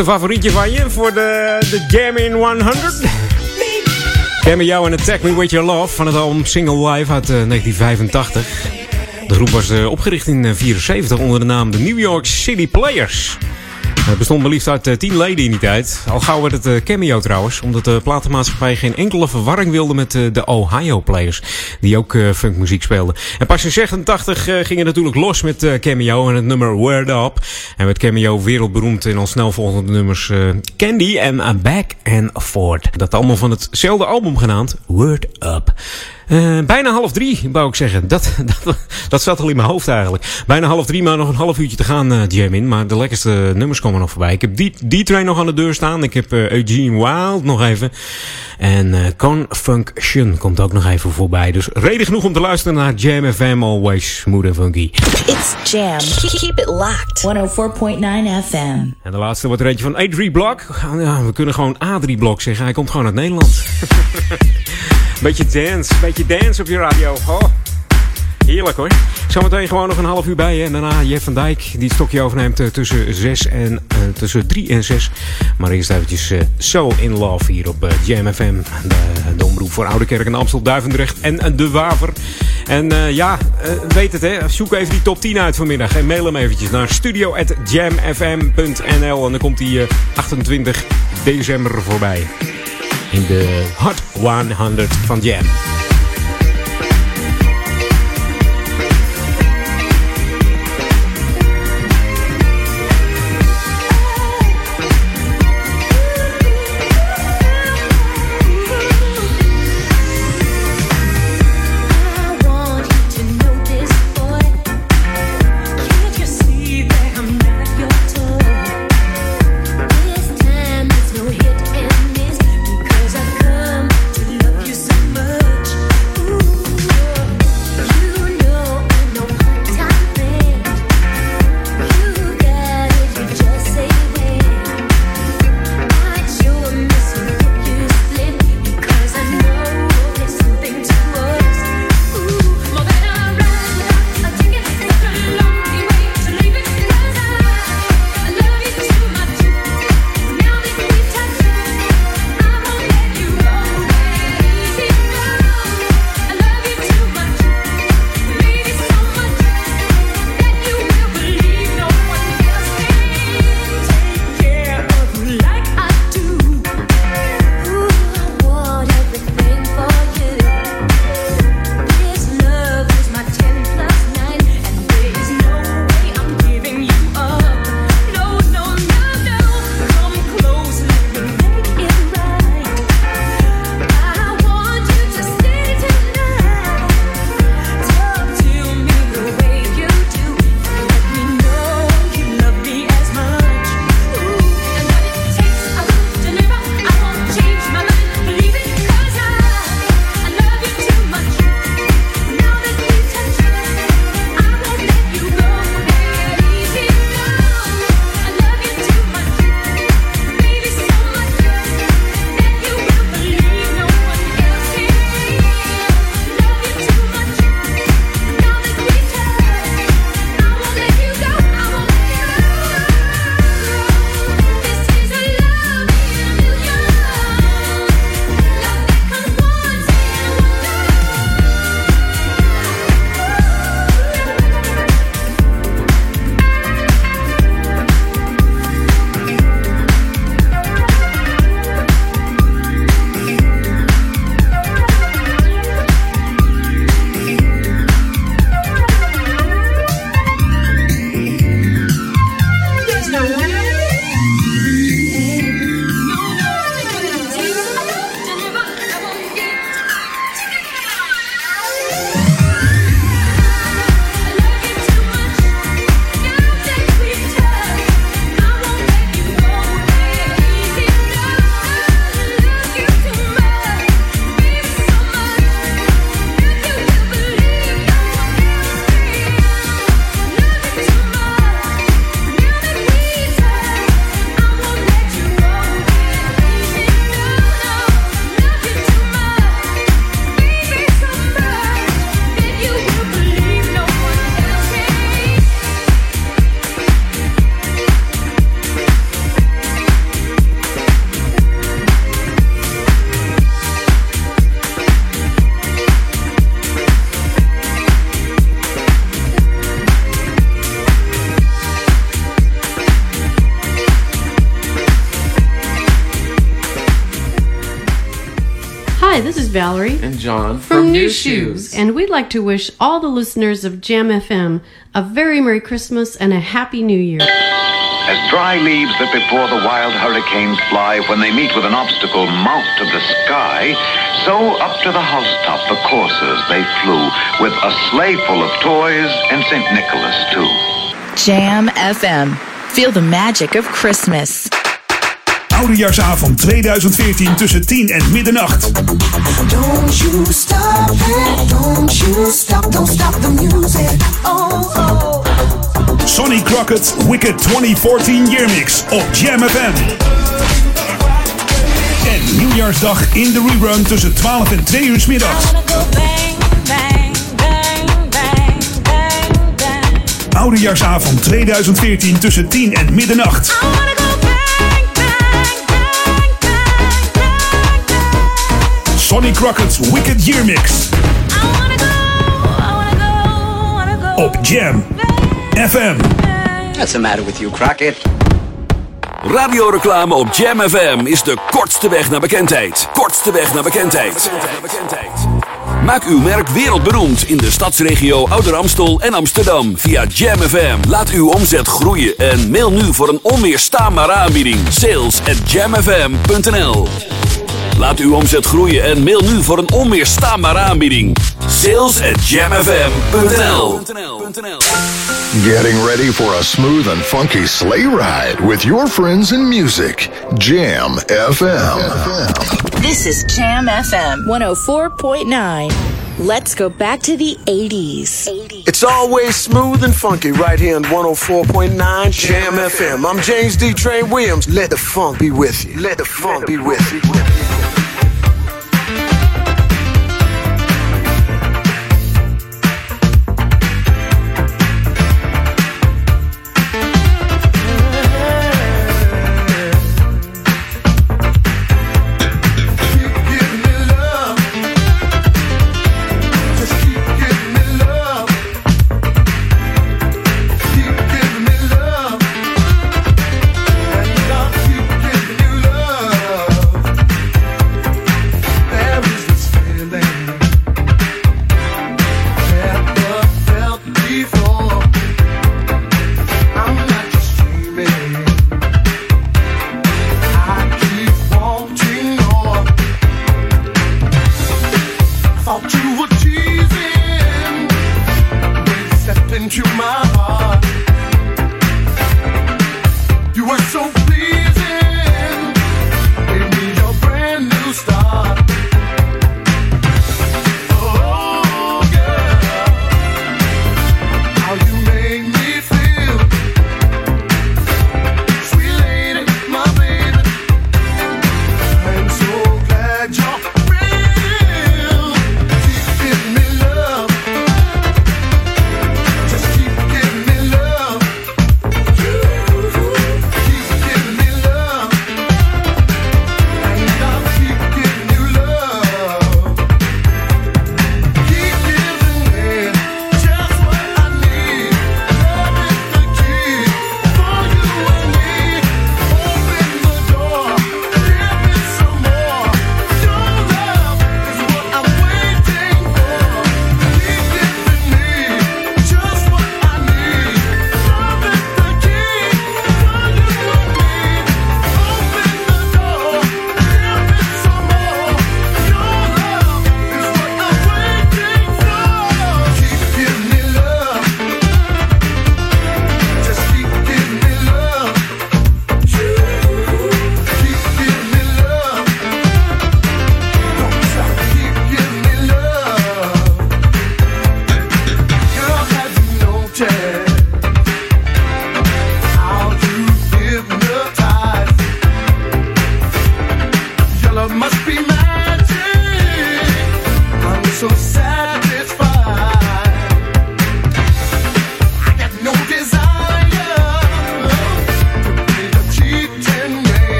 Een favorietje van je voor de, de Jam in 100? Cameo en Attack Me With Your Love van het album Single Life uit 1985. De groep was opgericht in 1974 onder de naam de New York City Players. Het bestond maar liefst uit uh, tien leden in die tijd. Al gauw werd het uh, cameo trouwens, omdat de platenmaatschappij geen enkele verwarring wilde met uh, de Ohio Players, die ook funkmuziek speelden. En pas in 86 ging het natuurlijk los met cameo en het nummer Word Up. En werd cameo wereldberoemd in al snel volgende nummers Candy en Back and Forth. Dat allemaal van hetzelfde album genaamd Word Up. Uh, bijna half drie, wou ik zeggen. Dat, dat, dat zat al in mijn hoofd eigenlijk. Bijna half drie, maar nog een half uurtje te gaan, uh, Jam in. Maar de lekkerste nummers komen nog voorbij. Ik heb D-Train nog aan de deur staan. Ik heb uh, Eugene Wild nog even. En uh, Confunction komt ook nog even voorbij. Dus reden genoeg om te luisteren naar Jam FM. Always smooth and funky. It's Jam. Keep it locked. 104.9 FM. En de laatste wordt er eentje van A3 Block. Ja, we kunnen gewoon A3 Block zeggen. Hij komt gewoon uit Nederland. beetje dance, beetje dance op je radio. Oh, heerlijk hoor. Zometeen gewoon nog een half uur bij je. En daarna Jeff van Dijk die het stokje overneemt uh, tussen, 6 en, uh, tussen 3 en 6. Maar eerst eventjes uh, So In Love hier op Jam FM. De, de omroep voor Oudekerk en Amstel, Duivendrecht en De Waver. En ja, weet het hè. Zoek even die top 10 uit vanmiddag. En mail hem eventjes naar studio.jamfm.nl. En dan komt die 28 december voorbij in de Hot 100 van Jam. Valerie and John from, from New Shoes, and we'd like to wish all the listeners of Jam FM a very Merry Christmas and a Happy New Year. As dry leaves that before the wild hurricanes fly when they meet with an obstacle mount to the sky, so up to the housetop the coursers they flew, with a sleigh full of toys and St. Nicholas too. Jam FM. Feel the magic of Christmas. Oudejaarsavond 2014 tussen 10 en middernacht. Don't you stop it, don't you stop, don't stop the music. Oh, oh. Sonny Crockett Wicked 2014 Year Mix op Jam FM. En nieuwjaarsdag in de rerun tussen 12 en 2 uur s middags. Oudejaarsavond 2014 tussen 10 en middernacht. Sonny Crockett's Wicked Year Mix. Op Jam FM. What's the matter with you, Crockett? Radioreclame op Jam FM is de kortste weg naar bekendheid. Kortste weg naar bekendheid. Maak uw merk wereldberoemd in de stadsregio Ouder Amstel en Amsterdam via Jam FM. Laat uw omzet groeien en mail nu voor een onweerstaanbare aanbieding. Sales at jamfm.nl Laat uw omzet groeien en mail nu voor een onweerstaanbare aanbieding. Sales at jamfm.nl Getting ready for a smooth and funky sleigh ride with your friends in music. Jam FM. This is Jam FM 104.9. Let's go back to the 80s. It's always smooth and funky right here on 104.9 Jam FM. I'm James D. Train Williams. Let the funk be with you. Let the funk be with you.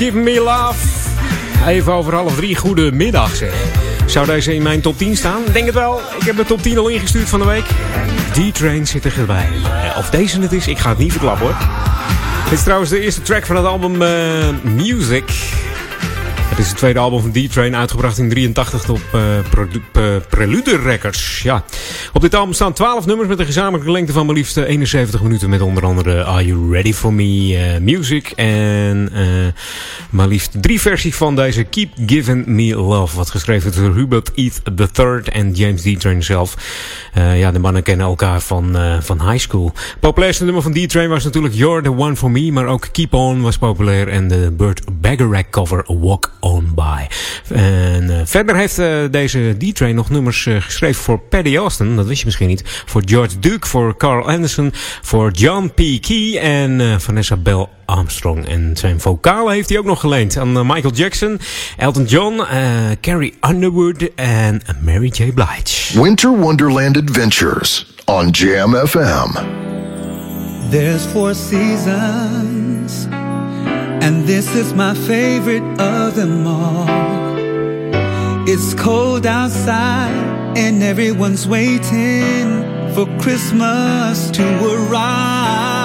Giving Me Love. Even over half drie, goedemiddag zeg. Zou deze in mijn top 10 staan? Denk het wel. Ik heb de top 10 al ingestuurd van de week. D-Train zit erbij. Eh, of deze het is, ik ga het niet verklappen hoor. Dit is trouwens de eerste track van het album uh, Music. Het is het tweede album van D-Train, uitgebracht in 83 op uh, Prelude Records. Ja. Op dit album staan 12 nummers met een gezamenlijke lengte van maar liefst 71 minuten. Met onder andere Are You Ready For Me uh, Music. En uh, maar liefst drie versies van deze Keep Giving Me Love. Wat geschreven is door Hubert Eat III en James D-Train zelf. ja, de mannen kennen elkaar van, van high school. Populairste nummer van D-Train was natuurlijk You're The One For Me. Maar ook Keep On was populair. En de Burt Bacharach cover Walk On By. En verder heeft deze D-Train nog nummers geschreven voor Paddy Austin dat wist je misschien niet. Voor George Duke, voor Carl Anderson, voor John P. Key en uh, Vanessa Bell Armstrong. En zijn vocalen heeft hij ook nog geleend aan uh, Michael Jackson, Elton John, uh, Carrie Underwood en Mary J. Blige. Winter Wonderland Adventures on Jam FM. There's four seasons, and this is my favorite of them all. It's cold outside and everyone's waiting for Christmas to arrive.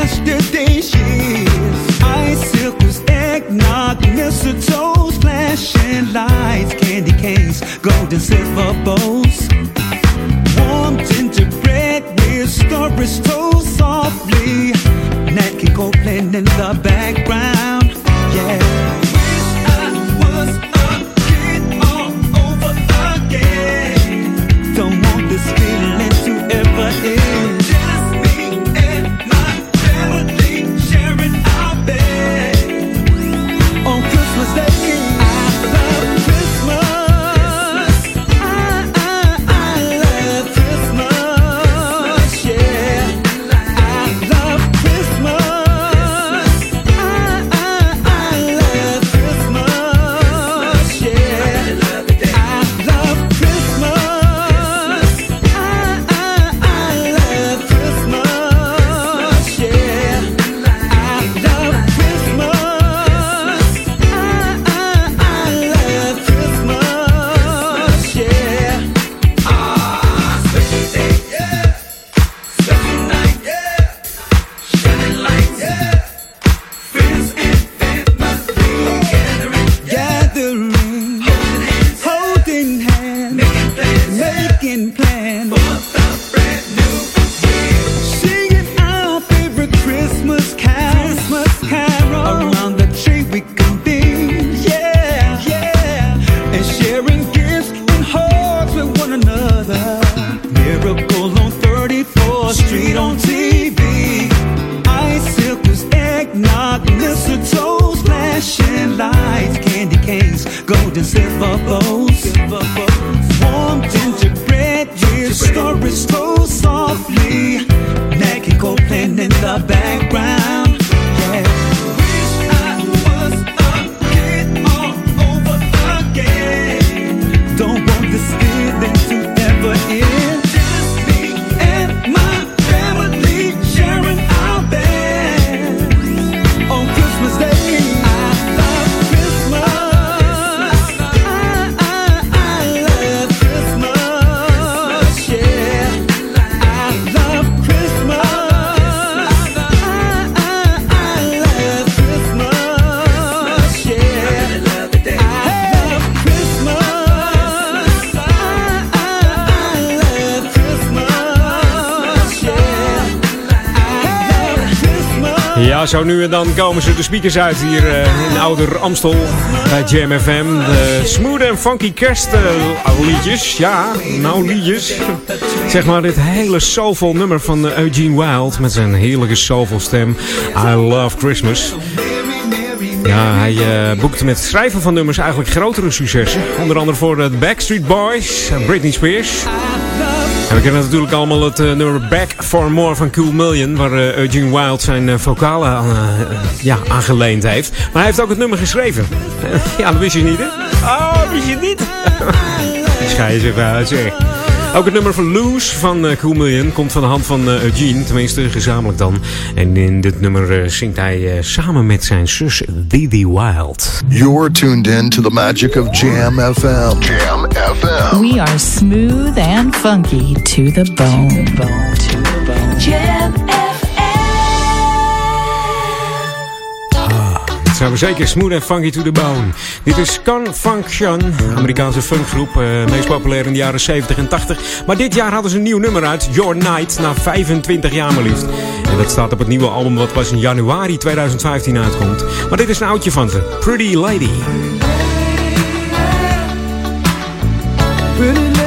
yesterday she is. Icicles, eggnog, flashing lights, candy canes, silver. Warm gingerbread with stories told softly. Nat King in the background, yeah. Zo nu en dan komen ze de speakers uit hier uh, in Ouder Amstel bij Jam FM. De smooth en funky kerstliedjes. Uh, ja, nou liedjes. Zeg maar dit hele soulful nummer van uh, Eugene Wild met zijn heerlijke soulful stem. I Love Christmas. Ja, hij uh, boekte met het schrijven van nummers eigenlijk grotere successen. Onder andere voor de Backstreet Boys, Britney Spears. En we kennen natuurlijk allemaal het uh, nummer Back for More van Cool Million, waar uh, Eugene Wild zijn uh, vocalen ja, aangeleend heeft. Maar hij heeft ook het nummer geschreven. ja, dat wist je niet, hè? Oh, wist je niet? Schij je even uit, zeg. Ook het nummer van Loose van uh, Cool Million komt van de hand van uh, Eugene, tenminste gezamenlijk dan. En in dit nummer uh, zingt hij samen met zijn zus Didi Wild. You're tuned in to the magic of Jam FM. Jam FM. We are smooth and funky to the bone. To the bone. To the bone. We zeker smooth en funky to the bone. Dit is Confunction, Amerikaanse funkgroep. Uh, meest populair in de jaren 70 en 80. Maar dit jaar hadden ze een nieuw nummer uit, Your Night, na 25 jaar maar liefst. En dat staat op het nieuwe album wat pas in januari 2015 uitkomt. Maar dit is een oudje van ze, Pretty Lady. Pretty Zo,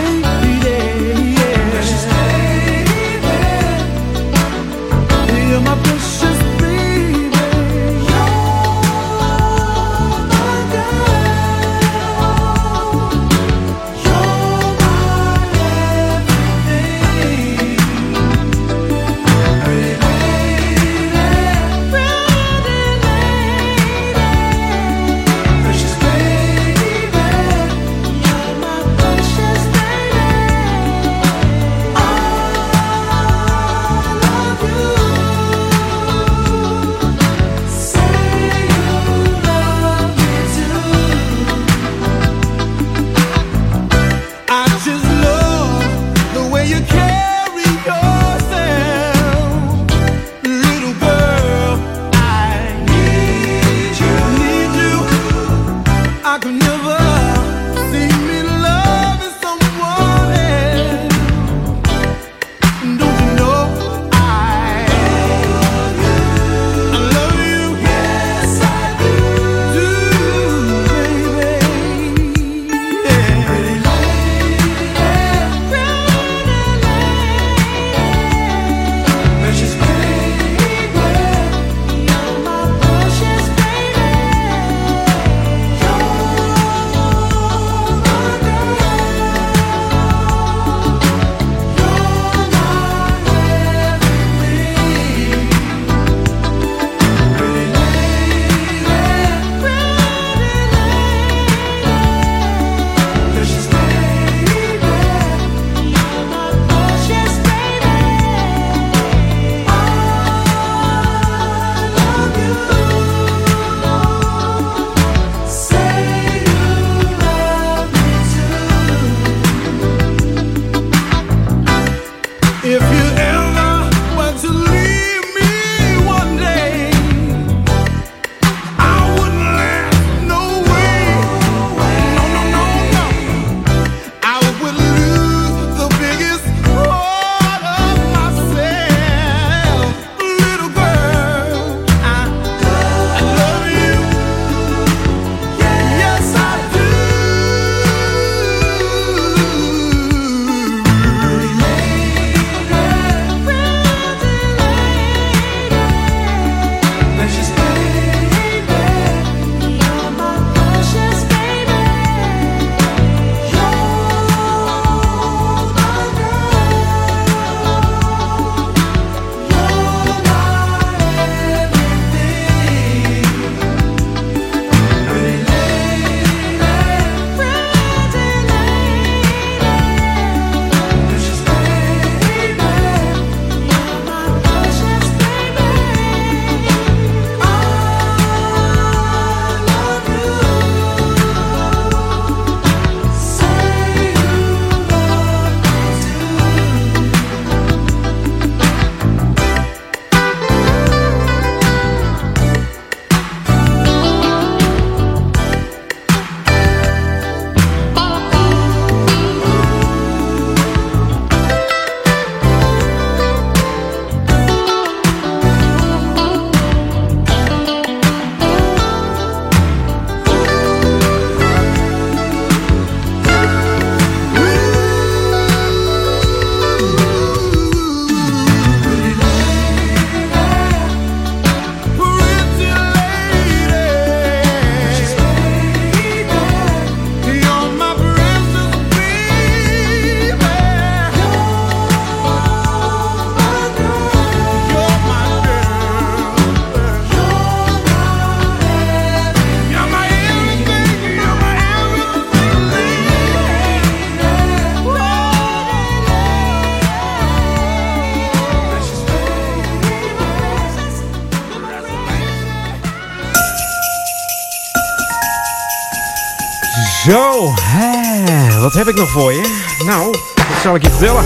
heb ik nog voor je? Nou, dat zal ik je vertellen.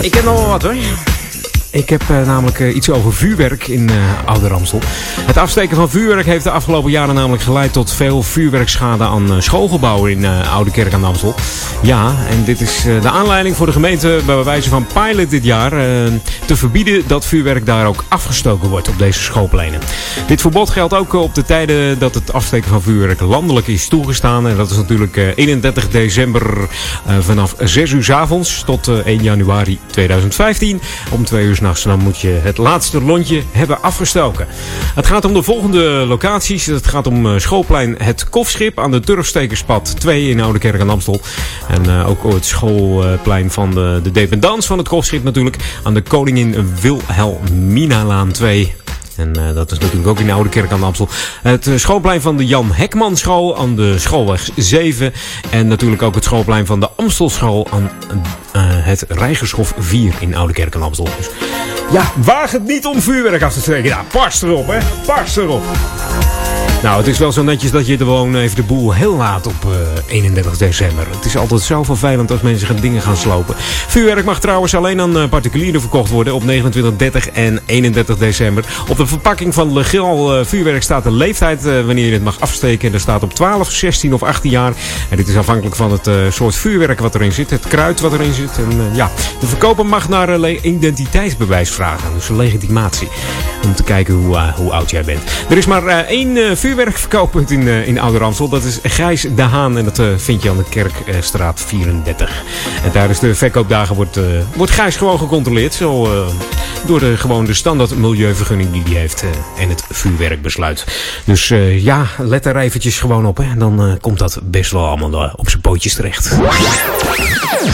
Ik heb nog wel wat hoor. Ik heb uh, namelijk uh, iets over vuurwerk in uh, Oude Ramstel. Het afsteken van vuurwerk heeft de afgelopen jaren namelijk geleid tot veel vuurwerkschade aan schoolgebouwen in Oude Kerk aan Amstel. Ja, en dit is de aanleiding voor de gemeente bij wijze van pilot dit jaar te verbieden dat vuurwerk daar ook afgestoken wordt op deze schoolpleinen. Dit verbod geldt ook op de tijden dat het afsteken van vuurwerk landelijk is toegestaan. En dat is natuurlijk 31 december vanaf 6 uur s avonds tot 1 januari 2015 om 2 uur s'nachts. Dan moet je het laatste lontje hebben afgestoken. Het gaat om de volgende locaties. Het gaat om schoolplein Het Kofschip aan de Turfstekerspad 2 in Oude Kerk aan Amstel. En uh, ook het schoolplein van de, de dependance van het Kofschip natuurlijk aan de Koningin Wilhelminalaan 2. En uh, dat is natuurlijk ook in de Oude Kerk aan de Amstel. Het uh, schoolplein van de Jan Hekman School aan de Schoolweg 7. En natuurlijk ook het schoolplein van de Amstelschool aan het Rijgershof 4 in Oude Kerk aan de Amstel. Dus ja, waag het niet om vuurwerk af te steken. Ja, pas erop, hè. Pas erop. Nou, het is wel zo netjes dat je gewoon even de boel heel laat op uh, 31 december. Het is altijd zo vervelend als mensen gaan dingen gaan slopen. Vuurwerk mag trouwens alleen aan uh, particulieren verkocht worden op 29, 30 en 31 december. Op de verpakking van legaal uh, vuurwerk staat de leeftijd wanneer je het mag afsteken. Er staat op 12, 16 of 18 jaar. En dit is afhankelijk van het soort vuurwerk wat erin zit. Het kruid wat erin zit. En ja, de verkoper mag naar identiteitsbewijs vragen. Dus legitimatie. Om te kijken hoe, hoe oud jij bent. Er is maar één vuurwerk vuurwerkverkooppunt in, uh, in Oude Ramsel. Dat is Gijs de Haan en dat uh, vind je aan de Kerkstraat 34. En tijdens de verkoopdagen wordt, uh, wordt Gijs gewoon gecontroleerd. Zo door de, gewoon de standaard milieuvergunning die hij heeft en het vuurwerkbesluit. Dus ja, let er eventjes gewoon op. Hè. Dan komt dat best wel allemaal op zijn pootjes terecht.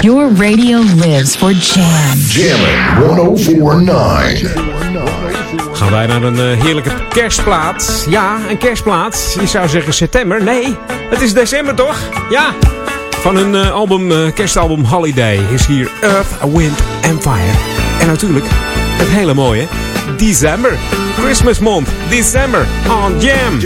Your radio lives for jam. Jammin' 1049. Gaan wij naar een uh, heerlijke kerstplaat. Ja, een kerstplaat. Je zou zeggen september. Nee, het is december toch? Ja. Van hun uh, album, uh, kerstalbum Holiday is hier Earth, Wind and Fire. En natuurlijk het hele mooie December. Christmas month, December on Jam.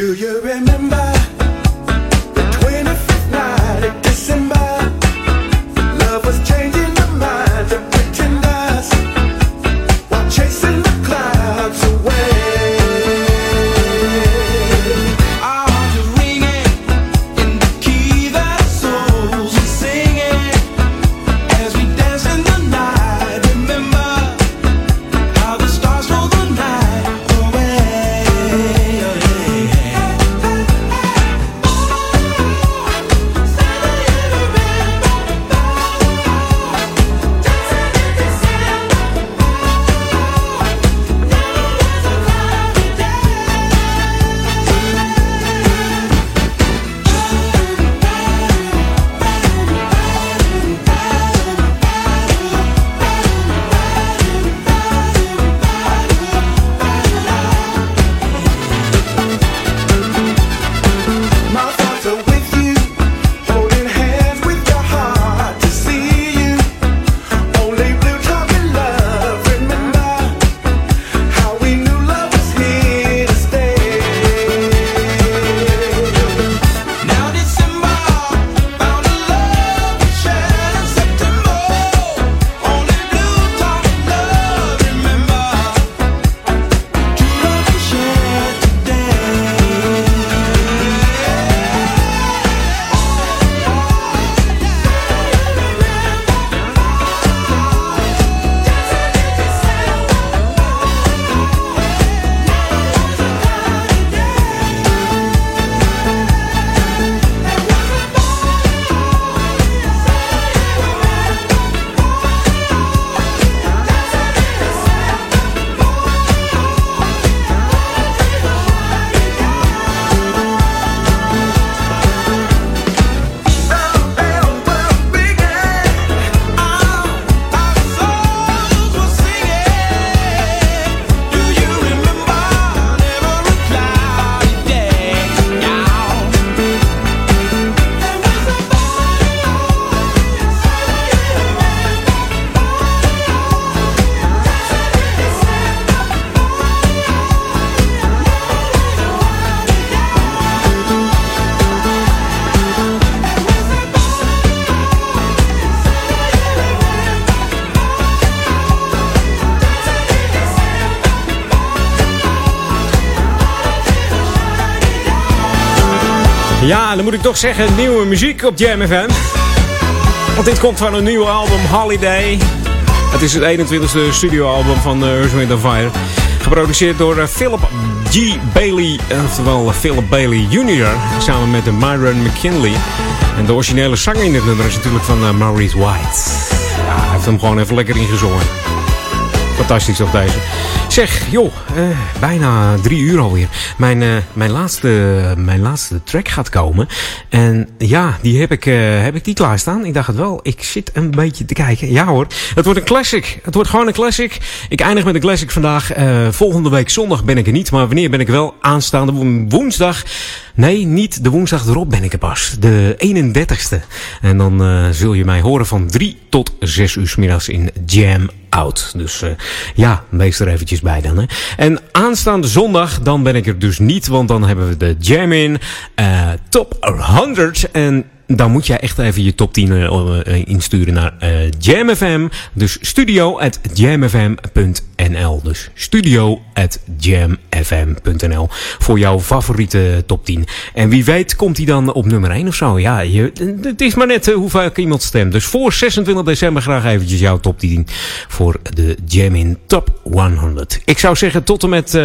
Moet ik toch zeggen, nieuwe muziek op Jam FM. Want dit komt van een nieuwe album, Holiday. Het is het 21ste studioalbum van Earth, Wind Fire. Geproduceerd door uh, Philip G. Bailey, oftewel Philip Bailey Jr. Samen met Myron McKinley. En de originele zanger in dit nummer is natuurlijk van Maurice White. Ja, hij heeft hem gewoon even lekker ingezongen. Fantastisch op deze. Zeg, joh, uh, bijna drie uur alweer. Mijn, uh, mijn, laatste, mijn laatste track gaat komen. En ja, die heb ik, uh, heb ik die klaarstaan. Ik dacht het wel. Ik zit een beetje te kijken. Ja hoor, het wordt een classic. Het wordt gewoon een classic. Ik eindig met een classic vandaag. volgende week zondag ben ik er niet. Maar wanneer ben ik wel? Aanstaande woensdag. Nee, niet de woensdag erop ben ik er pas. De 31ste. En dan uh, zul je mij horen van 3 tot 6 uur middags in Jam Out. Dus uh, ja, wees er eventjes bij dan. Hè. En aanstaande zondag, dan ben ik er dus niet. Want dan hebben we de Jam in uh, Top 100. En dan moet jij echt even je top 10 uh, insturen naar uh, JamFM. Dus studio at jamfm.nl. Dus studio at jamfm.nl. Voor jouw favoriete top 10. En wie weet komt hij dan op nummer 1 of zo. Ja, je, het is maar net hoe vaak iemand stemt. Dus voor 26 december graag eventjes jouw top 10 voor de Jamin Top 100. Ik zou zeggen tot en met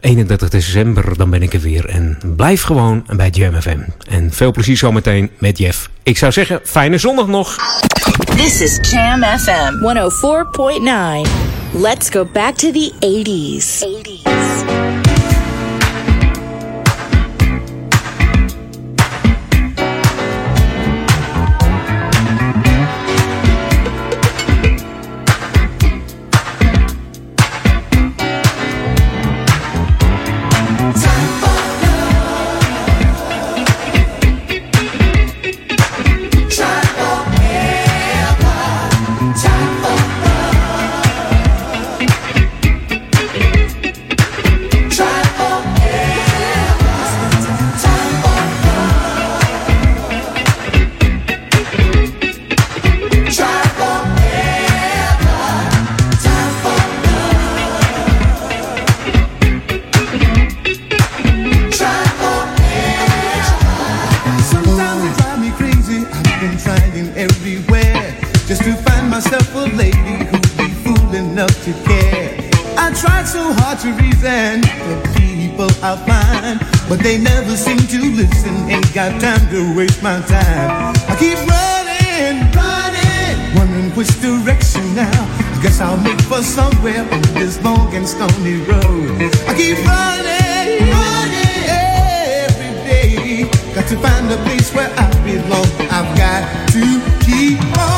31 december, dan ben ik er weer. En blijf gewoon bij Jam FM. En veel plezier zometeen met Jeff. Ik zou zeggen, fijne zondag nog. This is Jam FM 104.9. Let's go back to the 80s. 80s. but they never seem to listen. Ain't got time to waste my time. I keep running, running, wondering which direction now. Guess I'll make for somewhere on this long and stony road. I keep running, running every day. Got to find a place where I belong. I've got to keep on.